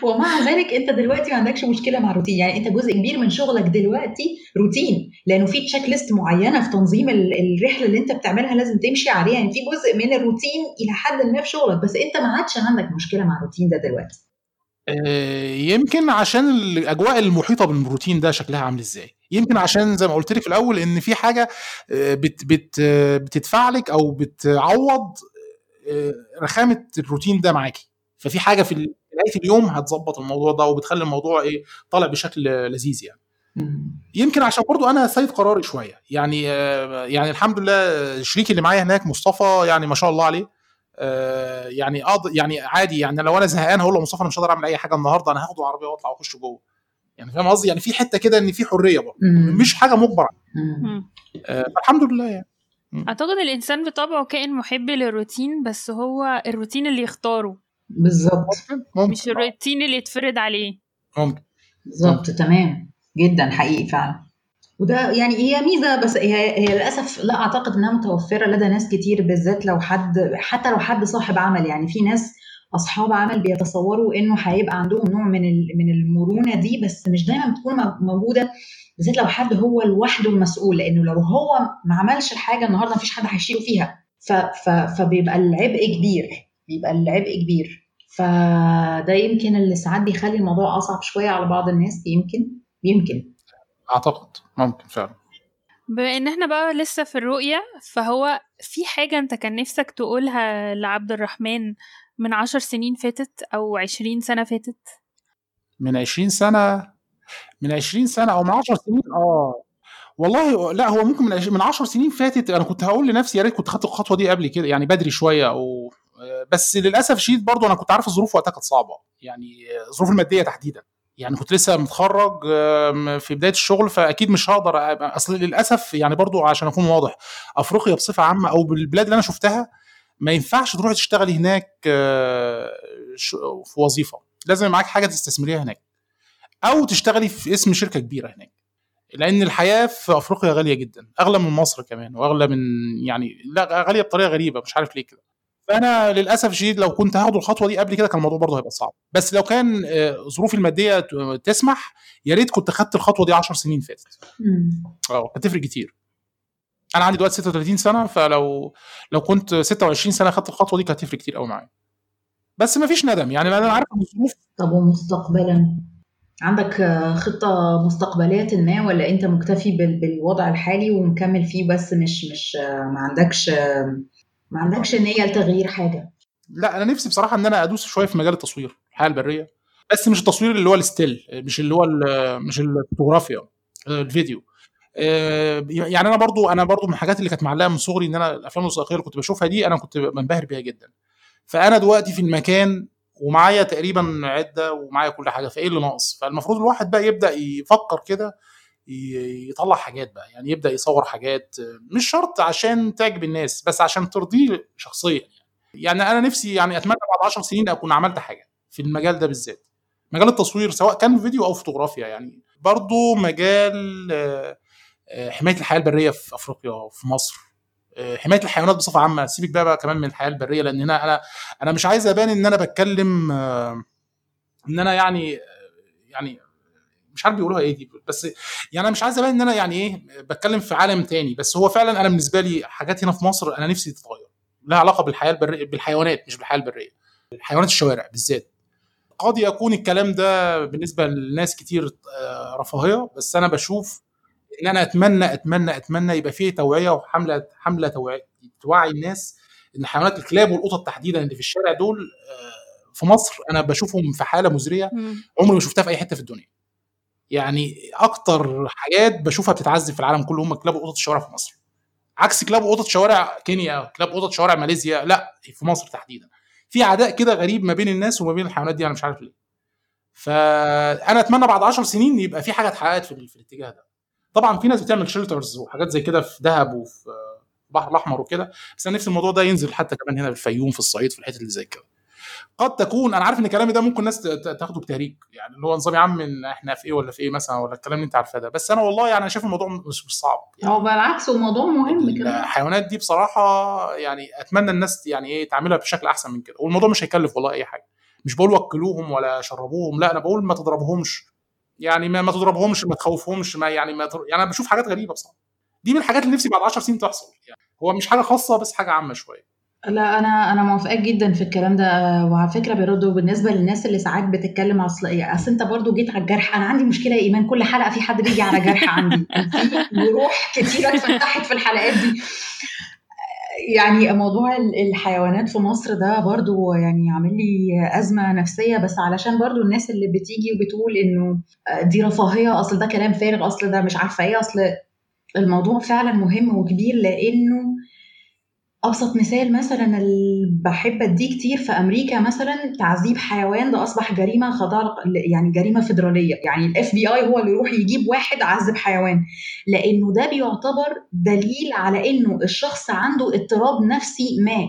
ومع ذلك انت دلوقتي ما عندكش مشكلة مع الروتين. يعني انت جزء كبير من شغلك دلوقتي روتين لأنه في checklist معينة في تنظيم ال- الرحلة اللي انت بتعملها لازم تمشي عليها. يعني في جزء من الروتين إلى حد ما في شغلك بس انت ما عادش عندك مشكلة مع الروتين ده دلوقتي. آه، يمكن عشان الأجواء المحيطة بالروتين ده شكلها عامل إزاي. يمكن عشان زي ما قلت لك في الأول إن في حاجة آه، بت بت آه، بتدفع لك أو بتعوض رخامة الروتين ده معاكي. ففي حاجة في نهايه اليوم هتظبط الموضوع ده وبتخلي الموضوع إيه طالع بشكل لذيذ يعني. يمكن عشان برضو أنا سيد قراري شوية. يعني آه، يعني الحمد لله شريكي اللي معايا هناك مصطفى يعني ما شاء الله عليه آه، يعني أض... يعني عادي يعني لو أنا زهقان هقول له مصطفى أنا مش هقدر أعمل أي حاجة النهارده أنا هاخد العربيه وأطلع وأخش جوه. يعني فاهم قصدي؟ يعني في حتة كده إن في حرية برضه مش حاجة مجبرة. مم. آه، فالحمد لله يعني. أعتقد الإنسان بطبعه كائن محب للروتين بس هو الروتين اللي يختاره. بالظبط. ممكن؟ مش الروتين اللي يتفرض عليه. ممكن. بالظبط تمام. جدا حقيقي فعلا. وده يعني هي ميزة بس هي هي للأسف لا أعتقد إنها متوفرة لدى ناس كتير بالذات لو حد حتى لو حد صاحب عمل. يعني في ناس أصحاب عمل بيتصوروا إنه هيبقى عندهم نوع من ال- من المرونة دي بس مش دايما بتكون مو- موجودة بالذات لو حد هو لوحده المسؤول. لأنه لو هو ما عملش الحاجة النهارده مفيش حد هيشيله فيها. ف ف فبيبقى العبء كبير. بيبقى العبء كبير. فده يمكن اللي ساعات بيخلي الموضوع أصعب شوية على بعض الناس يمكن يمكن. أعتقد ممكن فعلا. بما إن إحنا بقى لسه في الرؤية فهو في حاجة أنت كان نفسك تقولها لعبد الرحمن من عشر سنين فاتت أو عشرين سنة فاتت؟ من 20 سنة من 20 سنة أو من 10 سنين؟ آه. والله لا هو ممكن من عش- من 10 سنين فاتت أنا كنت هقول لنفسي يا ريت كنت خدت الخطوة دي قبل كده يعني بدري شوية أو بس للأسف شديد برضو أنا كنت عارف الظروف وقتها كانت صعبة. يعني الظروف المادية تحديدا. يعني كنت لسه متخرج في بداية الشغل فأكيد مش هقدر أصل للأسف يعني برضو عشان أكون واضح أفريقيا بصفة عامة أو بالبلاد اللي أنا شفتها ما ينفعش تروحي تشتغلي هناك آه، في وظيفة. لازم معاك حاجة تستثمريها هناك. أو تشتغلي في اسم شركة كبيرة هناك. لأن الحياة في أفريقيا غالية جدا. أغلى من مصر كمان وأغلى من يعني لا غالية بطريقة غريبة مش عارف ليه كده. فانا للاسف شديد لو كنت هاخد الخطوه دي قبل كده كان الموضوع برضه هيبقى صعب. بس لو كان آه، ظروفي المادية تسمح يا ريت كنت خدت الخطوة دي 10 سنين فاتت. آه هتفرق كتير. أنا عندي دلوقتي 36 سنة فلو لو كنت 26 سنة خدت الخطوة دي كانت هتفرق كتير قوي معايا. بس ما فيش ندم. يعني أنا عارف إن الظروف طب ومستقبلا؟ عندك خطة مستقبلية ما ولا أنت مكتفي بال- بالوضع الحالي ومكمل فيه بس مش مش آه، ما عندكش آه، ما عندكش نية لتغيير حاجة؟ لا أنا نفسي بصراحة إن أنا أدوس شوية في مجال التصوير الحياة البرية. بس مش التصوير اللي هو ال still مش اللي هو مش الفوتوغرافيا الفيديو. آه، يعني أنا برضو أنا برضو من الحاجات اللي كانت معلقة من صغري إن أنا الأفلام الوثائقية اللي كنت بشوفها دي أنا كنت منبهر بيها جدا. فأنا دلوقتي في المكان ومعايا تقريبا عدة ومعايا كل حاجة فإيه اللي ناقص؟ فالمفروض الواحد بقى يبدأ يفكر كده يطلع حاجات بقى يعني يبدأ يصور حاجات مش شرط عشان تعجب الناس بس عشان ترضيه شخصيا يعني. أنا نفسي يعني أتمنى بعد 10 سنين أكون عملت حاجة في المجال ده بالذات. مجال التصوير سواء كان فيديو أو فوتوغرافيا يعني. برضو مجال آه، آه، حماية الحياة البرية في أفريقيا وفي مصر. آه، حماية الحيوانات بصفة عامة سيبك بقى, بقى كمان من الحياة البرية لأن هنا أنا أنا مش عايز أبان إن أنا بتكلم إن أنا يعني يعني مش عارف بيقولوها إيه دي بس يعني أنا مش عايز ابان إن أنا يعني إيه بتكلم في عالم تاني بس هو فعلا أنا بالنسبة لي حاجات هنا في مصر أنا نفسي تتغير. لها علاقة بالحياة البرية بالحيوانات مش بالحياة البرية. حيوانات الشوارع بالذات. قد يكون الكلام ده بالنسبة لناس كتير آه، رفاهية بس أنا بشوف إن أنا أتمنى أتمنى أتمنى يبقى فيه توعية وحملة حملة توعيه توعي الناس إن حيوانات الكلاب والقطط تحديدا اللي في الشارع دول آه، في مصر أنا بشوفهم في حالة مزرية. عمري ما شفتها في أي حتة في الدنيا. يعني أكتر حاجات بشوفها بتتعذب في العالم كله هم كلاب وقطط الشوارع في مصر. عكس كلاب وقطط شوارع كينيا كلاب وقطط شوارع ماليزيا لأ في مصر تحديدا. في عداء كده غريب ما بين الناس وما بين الحيوانات دي أنا مش عارف ليه. فأنا أتمنى بعد 10 سنين يبقى في حاجة اتحققت في, الاتجاه ده. طبعا في ناس بتعمل shelters وحاجات زي كده في دهب وفي البحر الأحمر وكده بس أنا نفسي الموضوع ده ينزل حتى كمان هنا في الفيوم في الصعيد في الحتت اللي زي كده. قد تكون أنا عارف إن كلامي ده ممكن الناس تاخده بتهريج يعني اللي هو نظام يا عم إن إحنا في إيه ولا في إيه مثلا ولا الكلام اللي أنت عارفاه ده. بس أنا والله يعني أنا شايف الموضوع مش مش صعب. يعني هو بالعكس الموضوع مهم كده الحيوانات دي بصراحة يعني أتمنى الناس يعني إيه تعملها بشكل أحسن من كده. والموضوع مش هيكلف والله أي حاجة. مش بقول وكلوهم ولا شربوهم لا أنا بقول ما تضربهمش. يعني ما, ما تضربهمش ما تخوفهمش ما يعني ما يعني أنا بشوف حاجات غريبة بصراحة. دي من الحاجات اللي نفسي بعد 10 سنين تحصل. يعني هو مش حاجة خاصة بس حاجة عامة شوية. لا أنا أنا موافقاك جدا في الكلام ده. وعلى فكرة برضه بالنسبة للناس اللي ساعات بتتكلم اصل إيه، أصل أنت برضه جيت على الجرح. أنا عندي مشكلة يا إيمان كل حلقة في حد بيجي على جرح عندي. في كتيرة اتفتحت في الحلقات دي. يعني موضوع الحيوانات في مصر ده برضو يعني عامل لي أزمة نفسية. بس علشان برضو الناس اللي بتيجي وبتقول إنه دي رفاهية أصل ده كلام فارغ أصل ده مش عارفة إيه أصل الموضوع فعلا مهم وكبير لأنه ابسط مثال مثلا اللي بحب أديه كتير في أمريكا مثلا تعذيب حيوان ده أصبح جريمة خطر يعني جريمة فيدرالية. يعني ال FBI هو اللي يروح يجيب واحد عذب حيوان. لأنه ده بيعتبر دليل على إنه الشخص عنده اضطراب نفسي ما.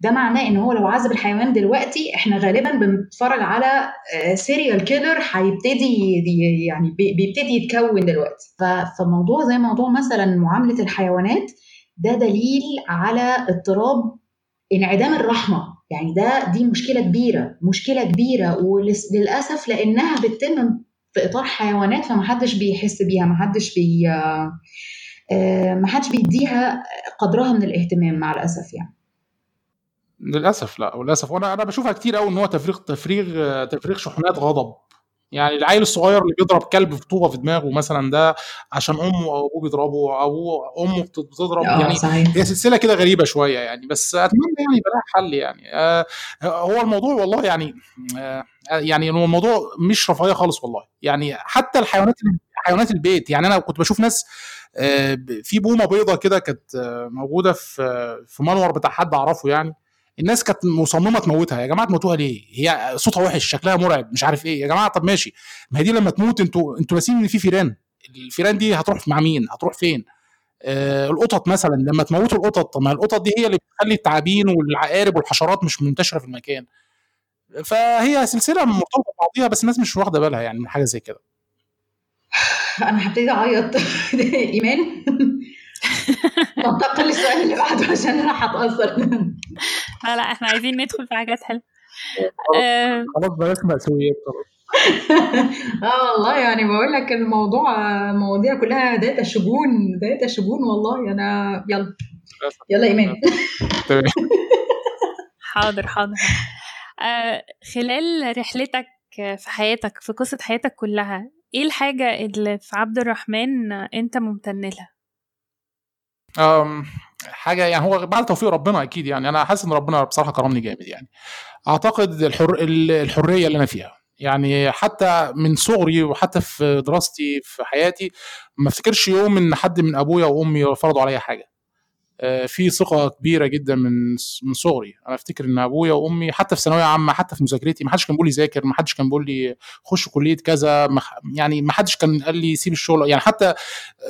ده معناه ان هو لو عذب الحيوان دلوقتي إحنا غالبا بنتفرج على serial آه، killer هيبتدي يعني بيبتدي يتكون دلوقتي. فموضوع زي موضوع مثلا معاملة الحيوانات ده دليل على اضطراب انعدام الرحمة. يعني ده دي مشكلة كبيرة مشكلة كبيرة وللاسف لأنها بتتم في إطار حيوانات فمحدش بيحس بيها محدش بي آه، محدش بيديها قدرها من الاهتمام مع الأسف يعني. للأسف لا وللأسف. وأنا أنا بشوفها كتير قوي إن هو تفريغ تفريغ تفريغ شحنات غضب. يعني العيل الصغير اللي بيضرب كلب في طوبة في دماغه مثلا ده عشان أمه أو أبوه بيضربوا أو أمه بتضرب آه، يعني صحيح. هي سلسلة كده غريبة شوية يعني بس أتمنى يعني يبقى لها حل يعني. آه هو الموضوع والله يعني آه يعني هو الموضوع مش رفاهية خالص والله. يعني حتى الحيوانات حيوانات البيت يعني أنا كنت بشوف ناس آه في بومة بيضة كده كانت آه، موجودة في في منور بتاع حد أعرفه يعني. الناس كانت مصممة تموتها. يا جماعة تموتوها ليه؟ هي صوتها وحش شكلها مرعب مش عارف إيه. يا جماعة طب ماشي. ما هي دي لما تموت أنتوا أنتوا ناسين إن في فيران. الفيران دي هتروح مع مين؟ هتروح فين؟ آه القطط مثلا. لما تموتوا القطط طب ما القطط دي هي اللي بتخلي التعابين والعقارب والحشرات مش منتشرة في المكان. فهي سلسلة مرتبطة ببعضيها بس الناس مش واخدة بالها يعني من حاجة زي كده. أنا هبتدي أعيط. إيمان؟ ننتقل للسؤال اللي بعده عشان أنا هتأثر. لا لا إحنا عايزين ندخل في حاجات حلوة. خلاص بلاش مأساويات خلاص. آه والله يعني بقول لك الموضوع مواضيع كلها ذات شجون ذات شجون والله. أنا يلا. يلا إيمان. حاضر حاضر. آه خلال رحلتك في حياتك في قصة حياتك كلها إيه الحاجة اللي في عبد الرحمن أنت ممتن لها؟ حاجة يعني هو بعد توفيق ربنا أكيد يعني. أنا حاسس إن ربنا بصراحة كرمني جامد يعني. أعتقد الحر الحرية اللي أنا فيها يعني حتى من صغري وحتى في دراستي في حياتي ما أفتكرش يوم إن حد من أبويا وأمي فرضوا عليا حاجة. في ثقة كبيرة جدا من من صغري. أنا أفتكر إن أبويا وأمي حتى في ثانوية عامة حتى في مذاكرتي ما حدش كان بيقول لي ذاكر ما حدش كان بيقول لي خش كلية كذا يعني ما حدش كان قال لي سيب الشغل. يعني حتى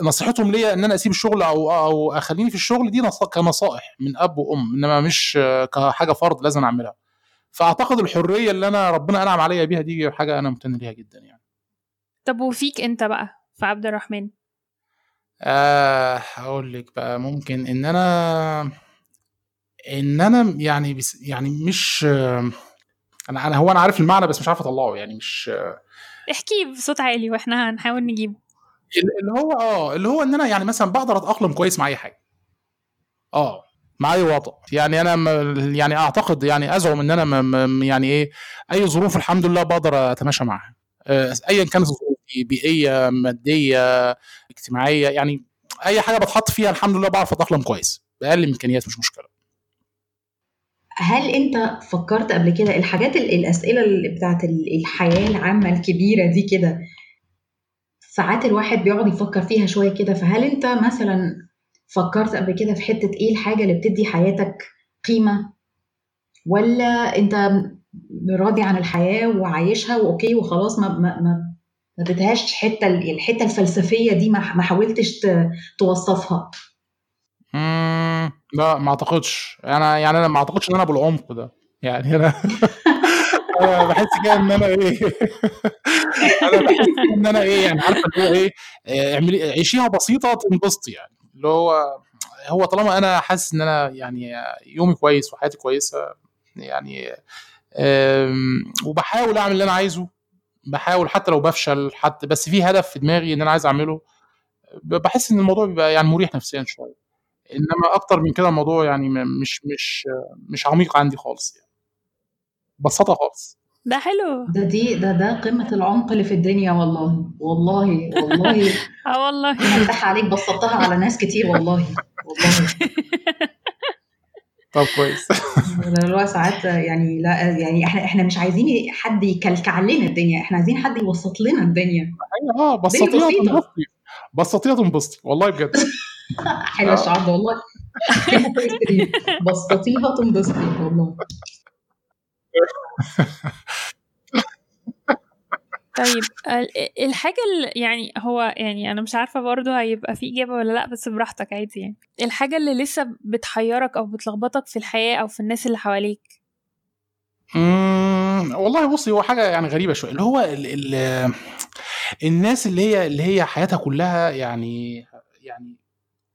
نصيحتهم ليا إن أنا أسيب الشغل أو أو أخليني في الشغل دي كنصائح من أب وأم إنما مش كحاجة فرض لازم أعملها. فأعتقد الحرية اللي أنا ربنا أنعم عليا بيها دي حاجة أنا ممتن ليها جدا يعني. طب وفيك أنت بقى في عبد الرحمن؟ آه هقول لك بقى ممكن إن أنا إن أنا يعني بس يعني مش أنا أنا هو أنا عارف المعنى بس مش عارف أطلعه يعني مش احكيه بصوت عالي وإحنا هنحاول نجيبه. اللي هو آه اللي هو إن أنا يعني مثلا بقدر أتأقلم كويس مع أي حاجة. آه مع أي وضع يعني أنا يعني أعتقد يعني أزعم إن أنا يعني إيه أي ظروف الحمد لله بقدر أتماشى معاها. آه، ايا كانت الظروف بيئية مادية اجتماعية يعني أي حاجة بتحط فيها الحمد لله بعرف أتأقلم كويس بأقل إمكانيات مش مشكلة. هل أنت فكرت قبل كده الحاجات الأسئلة اللي بتاعت الحياة العامة الكبيرة دي كده ساعات الواحد بيقعد يفكر فيها شوية كده فهل أنت مثلا فكرت قبل كده في حتة إيه الحاجة اللي بتدي حياتك قيمة؟ ولا أنت راضي عن الحياة وعايشها وأوكي وخلاص ما ما ما اديتهاش حتة الحتة الفلسفية دي ما حاولتش توصفها. لا ما اعتقدش. أنا يعني أنا ما اعتقدش إن أنا بالعمق ده. يعني أنا أنا بحس كده إن أنا إيه؟ أنا بحس إن أنا إيه؟ يعني عارفة اللي هو إيه؟ آه، اعملي عيشيها بسيطة تنبسطي يعني. اللي هو هو طالما أنا حاسس إن أنا يعني يومي كويس وحياتي كويسة يعني وبحاول أعمل اللي أنا عايزه بحاول حتى لو بفشل حتى بس في هدف في دماغي إن أنا عايز أعمله. بحس إن الموضوع بيبقى يعني مريح نفسيا شوية. إنما أكتر من كده الموضوع يعني مش مش مش عميق عندي خالص يعني. بساطه خالص. ده حلو. ده دي ده ده قمة العمق اللي في الدنيا والله. والله والله. آه والله. عليك بسطتها على ناس كتير والله. والله. طب كويس. اللي هو ساعات يعني لا يعني إحنا إحنا مش عايزين حد يكلكع لنا الدنيا إحنا عايزين حد يوسط لنا الدنيا. أيوة، آه بسطيها. تنبسطي بسطيها تنبسطي والله بجد. حلو الشعار ده والله. بسطيها تنبسطي والله. طيب ال- الحاجة اللي يعني هو يعني أنا مش عارفة برضه هيبقى في إجابة ولا لأ بس براحتك عادي يعني. الحاجة اللي لسه بتحيرك أو بتلخبطك في الحياة أو في الناس اللي حواليك؟ والله بصي هو حاجة يعني غريبة شوية. اللي هو ال ال الناس اللي هي اللي هي حياتها كلها يعني يعني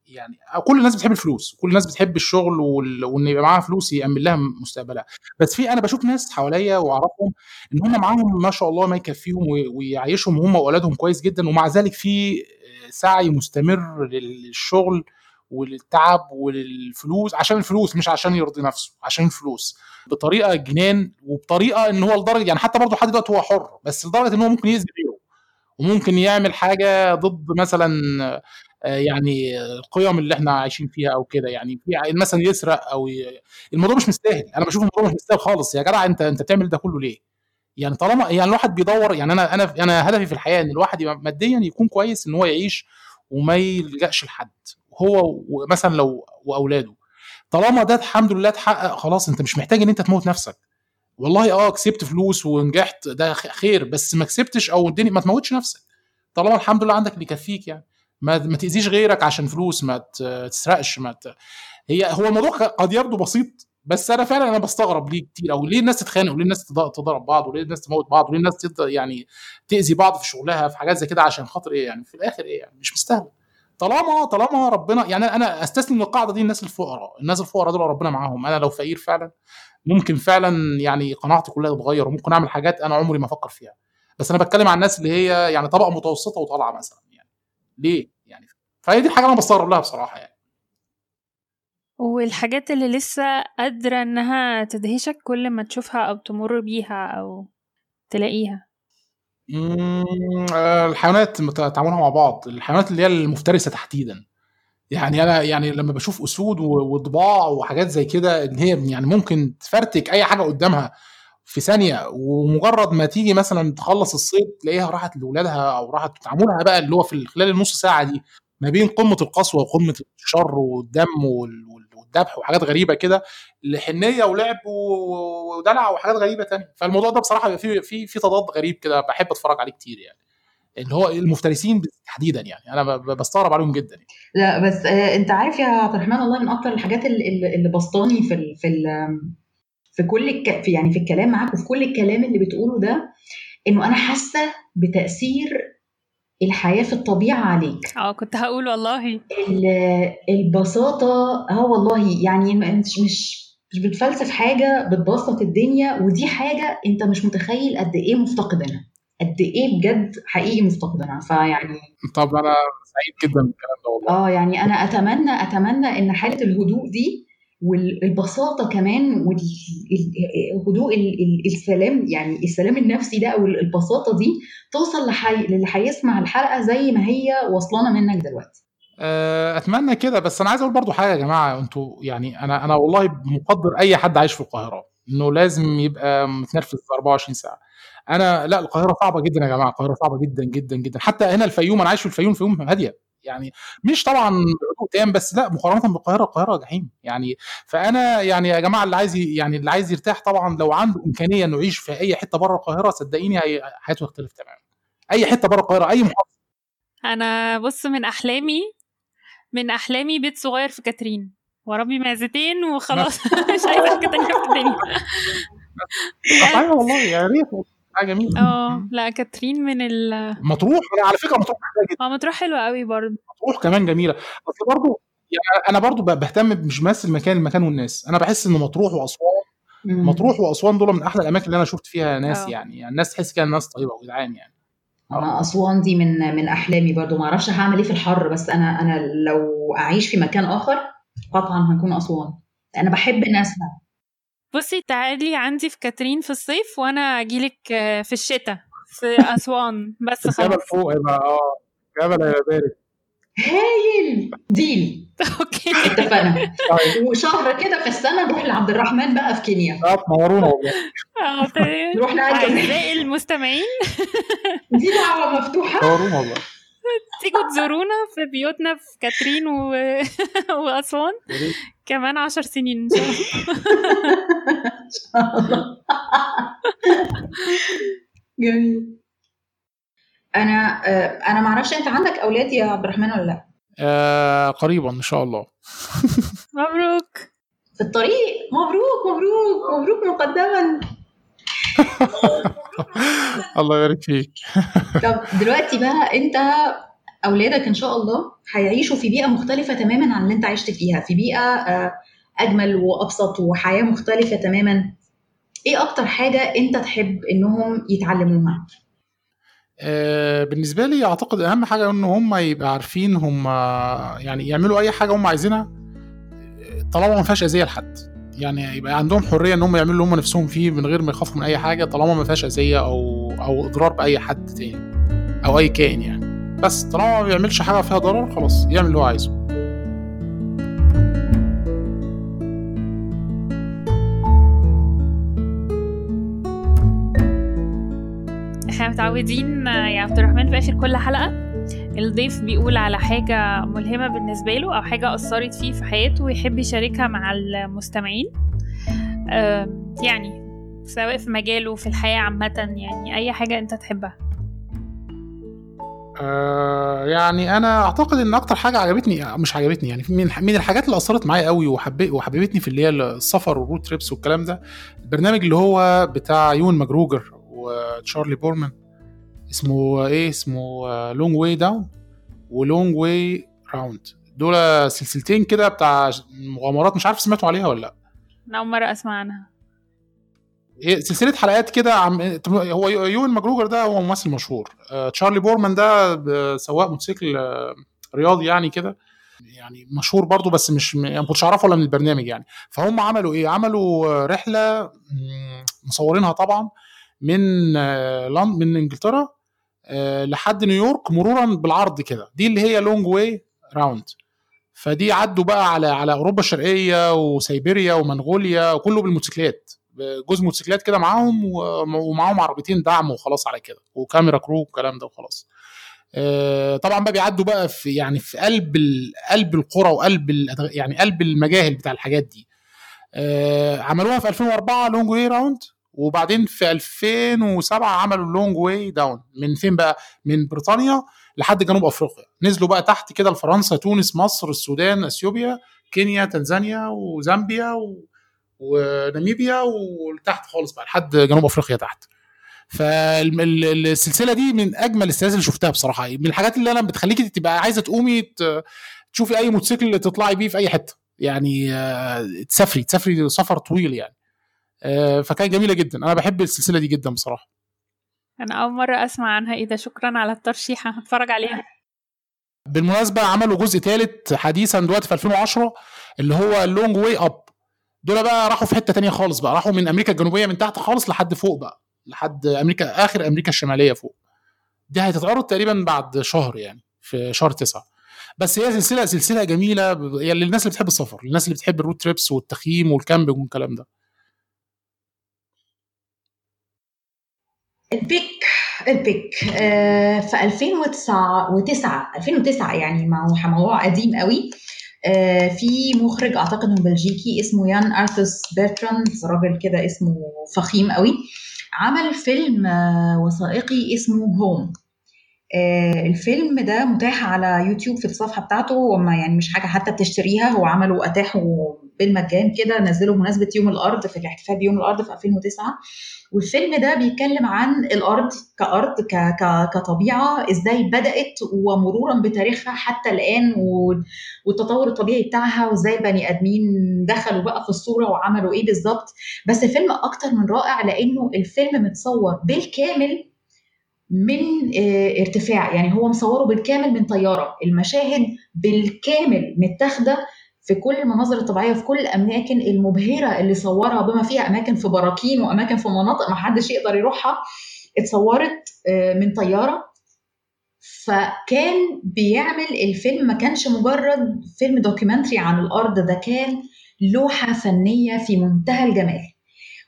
يعني كل الناس بتحب الفلوس كل الناس بتحب الشغل وإن يبقى معاها فلوس يأمن لها مستقبلها. بس في أنا بشوف ناس حواليا وأعرفهم إن هم معاهم ما شاء الله ما يكفيهم وي- ويعيشهم هم وأولادهم كويس جدا ومع ذلك في سعي مستمر للشغل وللتعب وللفلوس عشان الفلوس مش عشان يرضي نفسه عشان الفلوس. بطريقة جنان وبطريقة إن هو لدرجة يعني حتى برضه لحد دلوقتي هو حر بس لدرجة إن هو ممكن يأذي وممكن يعمل حاجة ضد مثلا آه، يعني القيم اللي إحنا عايشين فيها أو كده. يعني في مثلا يسرق أو ي... الموضوع مش مستاهل. أنا بشوف الموضوع مش مستاهل خالص. يا جدع أنت أنت بتعمل ده كله ليه؟ يعني طالما يعني الواحد بيدور يعني أنا أنا أنا هدفي في الحياة إن الواحد ماديا يكون كويس إن هو يعيش وما يلجأش لحد. هو مثلا لو وأولاده. طالما ده الحمد لله اتحقق خلاص أنت مش محتاج إن أنت تموت نفسك. والله آه كسبت فلوس ونجحت ده خير بس ما كسبتش أو الدنيا ما تموتش نفسك. طالما الحمد لله عندك اللي يكفيك يعني. ما ما تأذيش غيرك عشان فلوس ما تسرقش ما ت... هي هو الموضوع قد يبدو بسيط بس أنا فعلا أنا بستغرب ليه كتير أو ليه الناس تتخانق وليه الناس تض- تضرب بعض وليه الناس تموت بعض وليه الناس. يعني تأذي بعض في شغلها في حاجات زي كده عشان خاطر إيه يعني؟ في الآخر إيه يعني؟ مش مستاهلة. طالما طالما ربنا يعني أنا أستسلم للقاعدة دي الناس الفقراء الناس الفقراء دول ربنا معاهم. أنا لو فقير فعلا ممكن فعلا يعني قناعتي كلها تتغير وممكن أعمل حاجات أنا عمري ما أفكر فيها. بس أنا بتكلم عن الناس اللي هي يعني طبقة متوسطة وطالعة مثلا يعني. ليه؟ يعني فهي دي الحاجة أنا بستغرب لها بصراحة يعني. والحاجات اللي لسه قادرة إنها تدهشك كل ما تشوفها أو تمر بيها أو تلاقيها. الحيوانات مت- تعاملها مع بعض. الحيوانات اللي هي المفترسة تحديدا. يعني أنا يعني لما بشوف أسود وضباع وحاجات زي كده اللي هي يعني ممكن تفرتك أي حاجة قدامها في ثانية ومجرد ما تيجي مثلا تخلص الصيد تلاقيها راحت لاولادها أو راحت تعاملها بقى اللي هو في خلال النص ساعة دي ما بين قمة القسوة وقمة الشر والدم والذبح وحاجات غريبة كده لحنية ولعب ودلع وحاجات غريبة تانية. فالموضوع ده بصراحة فيه في في تضاد غريب كده بحب أتفرج عليه كتير يعني. اللي هو المفترسين تحديدا يعني. أنا بستغرب عليهم جدا يعني. لا بس آه، أنت عارف يا عبد الرحمن والله من أكتر الحاجات اللي, اللي بسطاني في ال في ال في كل الك في يعني في الكلام معاك وفي كل الكلام اللي بتقوله ده إنه أنا حاسة بتأثير الحياة في الطبيعة عليك. آه كنت هقول والله. ال- البساطة آه والله يعني مش مش مش بتفلسف حاجة بتبسط الدنيا ودي حاجة انت مش متخيل قد إيه مفتقدينها. قد إيه بجد حقيقي مفتقدينها. فيعني طب أنا سعيد جدا بالكلام ده والله. آه يعني أنا أتمنى أتمنى إن حالة الهدوء دي والبساطه كمان والهدوء السلام يعني السلام النفسي ده أو البساطة دي توصل لحي... للي هيسمع الحلقة زي ما هي واصلانة منك دلوقتي. آه، أتمنى كده بس أنا عايز أقول برضو حاجة يا جماعة أنتوا يعني أنا أنا والله مقدر أي حد عايش في القاهرة إنه لازم يبقى متنرفز 24 ساعة. أنا لا القاهرة صعبة جدا يا جماعة القاهرة صعبة جدا جدا جدا. حتى هنا الفيوم أنا عايش في الفيوم الفيوم هادية. يعني مش طبعا تام بس لا مقارنة بالقاهرة القاهرة جحيم. يعني فأنا يعني يا جماعة اللي عايز يعني اللي عايز يرتاح طبعا لو عنده إمكانية إنه يعيش في أي حتة بره القاهرة صدقيني حياته تختلف تماما. أي حتة بره القاهرة أي محافظة. أنا بص من أحلامي من أحلامي بيت صغير في كاترين. وربي معزتين وخلاص. مش عايزه حاجة تانية في الدنيا. أيوه والله يا ريت. حاجة جميله آه لا كاترين من ال مطروح؟ أنا على فكرة مطروح محتاجه جدا. آه مطروح حلوة قوي برضه. مطروح كمان جميلة. أصل برضه يعني أنا برضه ب- بهتم مش بس المكان المكان والناس. أنا بحس إن مطروح وأسوان. مطروح وأسوان دول من أحلى الأماكن اللي أنا شفت فيها ناس آه. يعني, يعني الناس تحس كده الناس طيبة وجدعان يعني. أنا أسوان دي من من أحلامي برضو ما أعرفش هعمل إيه في الحر بس أنا أنا لو أعيش في مكان آخر قطعا هنكون أسوان. أنا بحب ناسها. بصي تعالي عندي في كاترين في الصيف وأنا أجيلك آه، في الشتاء في أسوان. بس خلاص. فوق هيبقى آه جبل هيبقى بارد. هايل. deal. Okay. اتفقنا. طيب. وشهر كده في السنة نروح لعبد الرحمن بقى في كينيا. آه تنورونا والله. آه تمام. نروح نقدم اعزائي المستمعين. دي دعوة مفتوحة. تنورونا والله. تيجوا تزورونا في بيوتنا في كاترين و... وأسوان. كمان عشر سنين إن شاء الله. جميل. أنا آه، أنا ما أعرفش أنت عندك أولاد يا عبد الرحمن ولا لأ؟ آه قريبا إن شاء الله. مبروك. في الطريق؟ مبروك مبروك مبروك مقدما. الله يبارك فيك. طب دلوقتي بقى انت اولادك ان شاء الله هيعيشوا في بيئة مختلفة تماما عن اللي انت عشت فيها في بيئة آه، أجمل وأبسط وحياة مختلفة تماما. إيه أكتر حاجة انت تحب إنهم يتعلموها آه بالنسبة لي أعتقد أهم حاجة إن هم يبقى عارفين هم يعني يعملوا أي حاجة هم عايزينها طالما ما فيهاش أذية لحد. يعني يبقى عندهم حرية إن هم يعملوا اللي هم نفسهم فيه من غير ما يخافوا من أي حاجة طالما ما فيهاش أذية أو أو إضرار بأي حد تاني أو أي كائن يعني. بس طالما ما بيعملش حاجة فيها ضرر خلاص يعمل اللي هو عايزه. إحنا متعودين يا عبد الرحمن في آخر كل حلقة الضيف بيقول على حاجة ملهمة بالنسبة له أو حاجة أثرت فيه في حياته ويحب يشاركها مع المستمعين. يعني سواء في مجاله في الحياة عامة يعني أي حاجة أنت تحبها. آه يعني أنا أعتقد إن أكتر حاجة عجبتني مش عجبتني يعني من من الحاجات اللي أثرت معايا قوي وحب وحببتني في اللي هي السفر وال road trips والكلام ده البرنامج اللي هو بتاع يون ماجروجر وتشارلي بورمان. اسمه إيه؟ اسمه Long Way Down و Long Way Round دول سلسلتين كده بتاع مغامرات مش عارف سمعتوا عليها ولا لا. أنا أول مرة أسمع عنها. هي سلسلة حلقات كده عم هو يوين ماجروجر ده هو ممثل مشهور. آه، تشارلي بورمان ده سواق موتوسيكل آه، رياضي يعني كده. يعني مشهور برضو بس مش يعني ما كنتش أعرفه ولا من البرنامج يعني. فهم عملوا إيه؟ عملوا آه، رحلة مصورينها طبعا من آه، لن- من إنجلترا لحد نيويورك مرورا بالعرض كده. دي اللي هي Long Way Round فدي عدوا بقى على على أوروبا الشرقية وسيبيريا ومنغوليا وكله بالموتوسيكلات. جزء موتوسيكلات كده معاهم ومعاهم عربيتين دعم وخلاص على كده. و camera crew والكلام ده وخلاص. آه، طبعا بقى بيعدوا بقى في يعني في قلب قلب القرى وقلب يعني قلب المجاهل بتاع الحاجات دي. آه، عملوها في 2004 Long Way Round وبعدين في 2007 عملوا Long Way Down من فين بقى؟ من بريطانيا لحد جنوب أفريقيا. نزلوا بقى تحت كده لفرنسا تونس مصر السودان إثيوبيا كينيا تنزانيا وزامبيا و... وناميبيا وتحت خالص بقى لحد جنوب أفريقيا تحت. فالسلسله دي من أجمل السلاسل اللي شفتها بصراحة. من الحاجات اللي أنا بتخليكي تبقى عايزة تقومي تشوفي أي موتوسيكل تطلعي بيه في أي حتة. يعني آه، تسافري تسافري سفر طويل يعني. فكانت جميلة جدا. أنا بحب السلسلة دي جدا بصراحة. أنا أول مرة أسمع عنها. إيه ده؟ شكرا على الترشيح. هتفرج عليها. بالمناسبة عملوا جزء ثالث حديثا دلوقتي في 2010 اللي هو Long Way Up دول بقى راحوا في حتة تانية خالص بقى. راحوا من أمريكا الجنوبية من تحت خالص لحد فوق بقى. لحد أمريكا آخر أمريكا الشمالية فوق. دي هتتعرض تقريبا بعد شهر يعني في شهر تسعة. بس هي سلسلة سلسلة جميلة. يعني للناس اللي بتحب السفر للناس اللي بتحب ال road trips والتخييم وال camping والكلام ده. ال pick ال pick آه، في 2009 و9 2009 يعني موضوع قديم قوي. آه، في مخرج أعتقد انه بلجيكي اسمه يان ارثوس بيرتراند راجل كده اسمه فخيم قوي. عمل فيلم آه، وثائقي اسمه Home. الفيلم ده متاح على يوتيوب في الصفحة بتاعته وما يعني مش حاجة حتى بتشتريها هو عملوا اتاحوا بالمجان كده نزلوا بمناسبة يوم الأرض في الاحتفال بيوم الأرض في 2009 والفيلم ده بيتكلم عن الأرض كأرض ك ك كطبيعة إزاي بدأت ومرورا بتاريخها حتى الآن والتطور الطبيعي بتاعها وإزاي بني آدمين دخلوا بقى في الصورة وعملوا إيه بالظبط. بس فيلم أكتر من رائع لأنه الفيلم متصور بالكامل من آه، ارتفاع. يعني هو مصوره بالكامل من طيارة. المشاهد بالكامل متاخدة في كل المناظر الطبيعية في كل الأماكن المبهرة اللي صورها بما فيها أماكن في براكين وأماكن في مناطق ما حدش يقدر يروحها اتصورت آه، من طيارة. فكان بيعمل الفيلم ما كانش مجرد فيلم دوكيومنتري عن الأرض ده كان لوحة فنية في منتهى الجمال.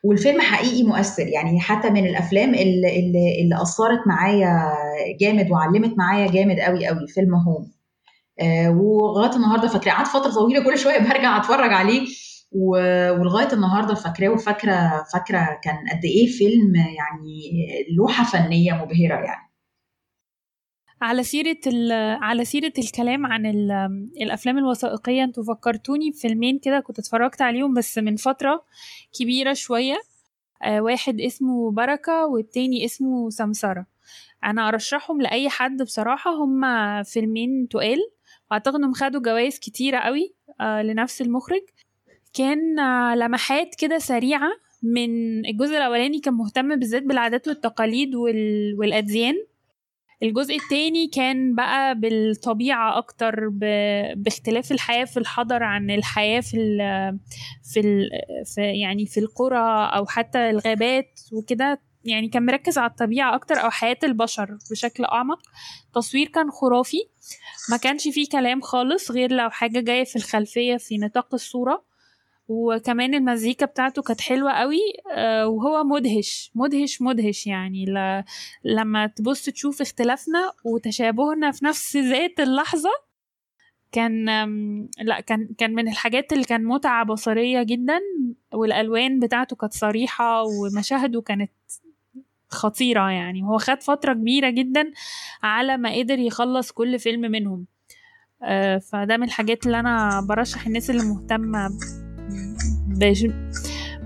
والفيلم حقيقي مؤثر يعني حتى من الأفلام اللي, اللي, اللي أثرت معايا جامد وعلمت معايا جامد قوي قوي فيلم هوم. ولغاية النهارده فاكراه. قعدت فترة طويلة كل شوية برجع أتفرج عليه. ولغاية النهارده فاكراه وفاكرة فاكرة كان قد إيه فيلم يعني لوحة فنية مبهرة يعني. على سيرة على سيرة الكلام عن الأفلام الوثائقية أنتوا فكرتوني بفيلمين كده كنت اتفرجت عليهم بس من فترة كبيرة شوية. آه واحد اسمه بركة والتاني اسمه سمسرة. أنا أرشحهم لأي حد بصراحة. هما فيلمين تقال. وأعتقد إنهم خدوا جوائز كتيرة قوي آه لنفس المخرج. كان آه لمحات كده سريعة من الجزء الأولاني كان مهتم بالذات بالعادات والتقاليد والأديان. الجزء التاني كان بقى بالطبيعة أكتر ب... باختلاف الحياة في الحضر عن الحياة في ال... في, ال... في يعني في القرى أو حتى الغابات وكده. يعني كان مركز على الطبيعة أكتر أو حياة البشر بشكل أعمق. تصوير كان خرافي. ما كانش فيه كلام خالص غير لو حاجة جاية في الخلفية في نطاق الصورة. وكمان المزيكا بتاعته كانت حلوة قوي آه، وهو مدهش مدهش مدهش يعني. ل... لما تبص تشوف اختلافنا وتشابهنا في نفس ذات اللحظة كان لا كان كان من الحاجات اللي كان متعة بصرية جدا. والألوان بتاعته كانت صريحة ومشاهده كانت خطيرة يعني. هو خد فترة كبيرة جدا على ما قدر يخلص كل فيلم منهم. آه، فده من الحاجات اللي أنا برشح الناس اللي مهتمة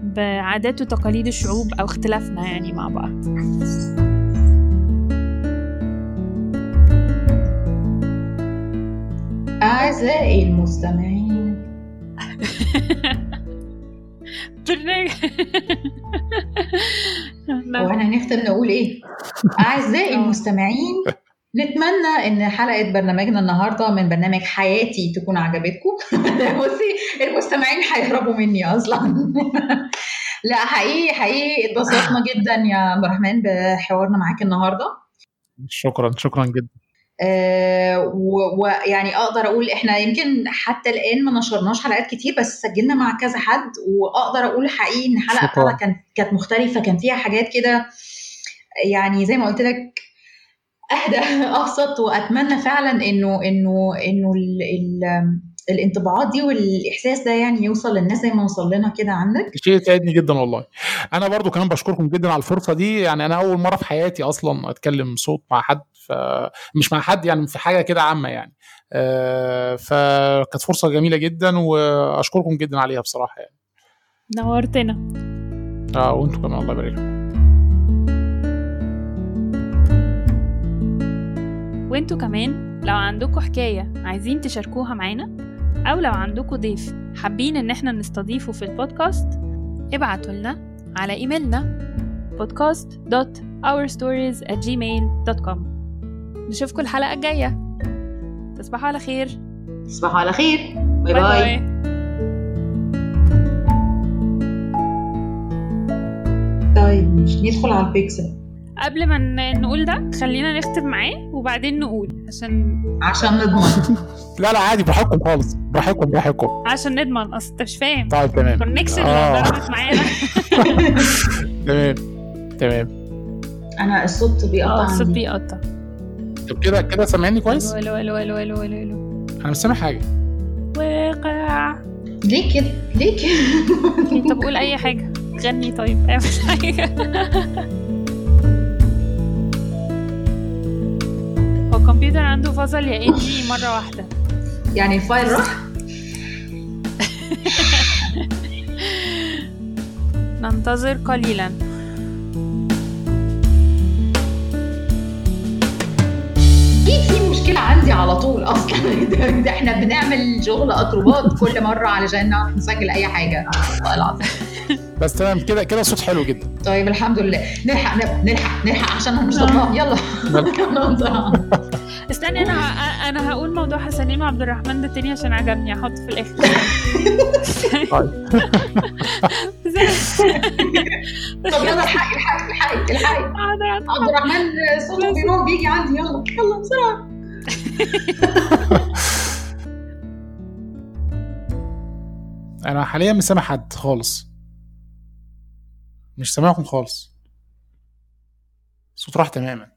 بعادات وتقاليد الشعوب أو اختلافنا يعني مع بعض. أعزائي المستمعين. برنامج وأنا نختم نقول إيه؟ أعزائي المستمعين نتمنى إن حلقة برنامجنا النهارده من برنامج حياتي تكون عجبتكم. بصي المستمعين هيهربوا مني أصلا. لا حقيقي حقيقي اتبسطنا جدا يا عبد الرحمن بحوارنا معاك النهارده. شكرا شكرا جدا. ويعني أقدر أقول إحنا يمكن حتى الآن ما نشرناش حلقات كتير بس سجلنا مع كذا حد وأقدر أقول حقيقي إن الحلقة كانت كانت مختلفة كان فيها حاجات كده يعني زي ما قلت لك أهدى أبسط وأتمنى فعلا انه انه إنه ال ال الانطباعات دي والإحساس ده يعني يوصل للناس زي ما وصل لنا كده عندك. شيء يسعدني جدا والله. أنا برضو كمان بشكركم جدا على الفرصة دي يعني أنا أول مرة في حياتي أصلا أتكلم صوت مع حد فمش مع حد يعني في حاجة كده عامة يعني. آه، فكانت فرصة جميلة جدا وأشكركم جدا عليها بصراحة يعني. نورتنا. آه وأنتم كمان الله يبارك لكم. وأنتوا كمان لو عندكم حكاية عايزين تشاركوها معانا أو لو عندكم ضيف حابين إن إحنا نستضيفه في البودكاست ابعتوا لنا على إيميلنا podcast.ourstories@gmail.com نشوفكم الحلقة الجاية. تصبحوا على خير. تصبحوا على خير. bye bye, bye. طيب مش ندخل على ال picks. قبل ما نقول ده خلينا نختم معاه وبعدين نقول. عشان عشان نضمن. لا لا عادي براحتكم خالص. براحتكم براحتكم. عشان نضمن. أصل أنت مش فاهم. طيب تمام. ال connection اللي ضربت معانا. تمام. تمام. أنا الصوت بيقطع آه الصوت بيقطع. طب كده كده سامعني كويس؟ ألو ألو ألو ألو ألو ألو. أنا مش سامع حاجة. واقع. ليه كده؟ ليه كده؟ طب قول أي حاجة. غني طيب اعمل حاجة. الكمبيوتر عنده فصل يا إنجي مرة واحدة. يعني الفايل راح؟ ننتظر قليلا. أكيد في مشكله عندي على طول. أصلا ده, ده إحنا بنعمل شغل أكروبات كل مرة علشان نعرف نسجل أي حاجة. والله العظيم. بس تمام كده كده صوت حلو جدا. طيب الحمد لله. نلحق نلحق نلحق عشان مش ضمنان يلا. استني أنا أنا هقول موضوع حسنين وعبد الرحمن ده تاني عشان عجبني. هحطه في الآخر. طيب. طب يلا الحقي الحقي الحقي الحقي. عبد الرحمن. صوته بيروح بيجي عندي. يلا يلا بسرعة. أنا حاليا مش سامع حد خالص. مش سامعكم خالص. الصوت راح تماما.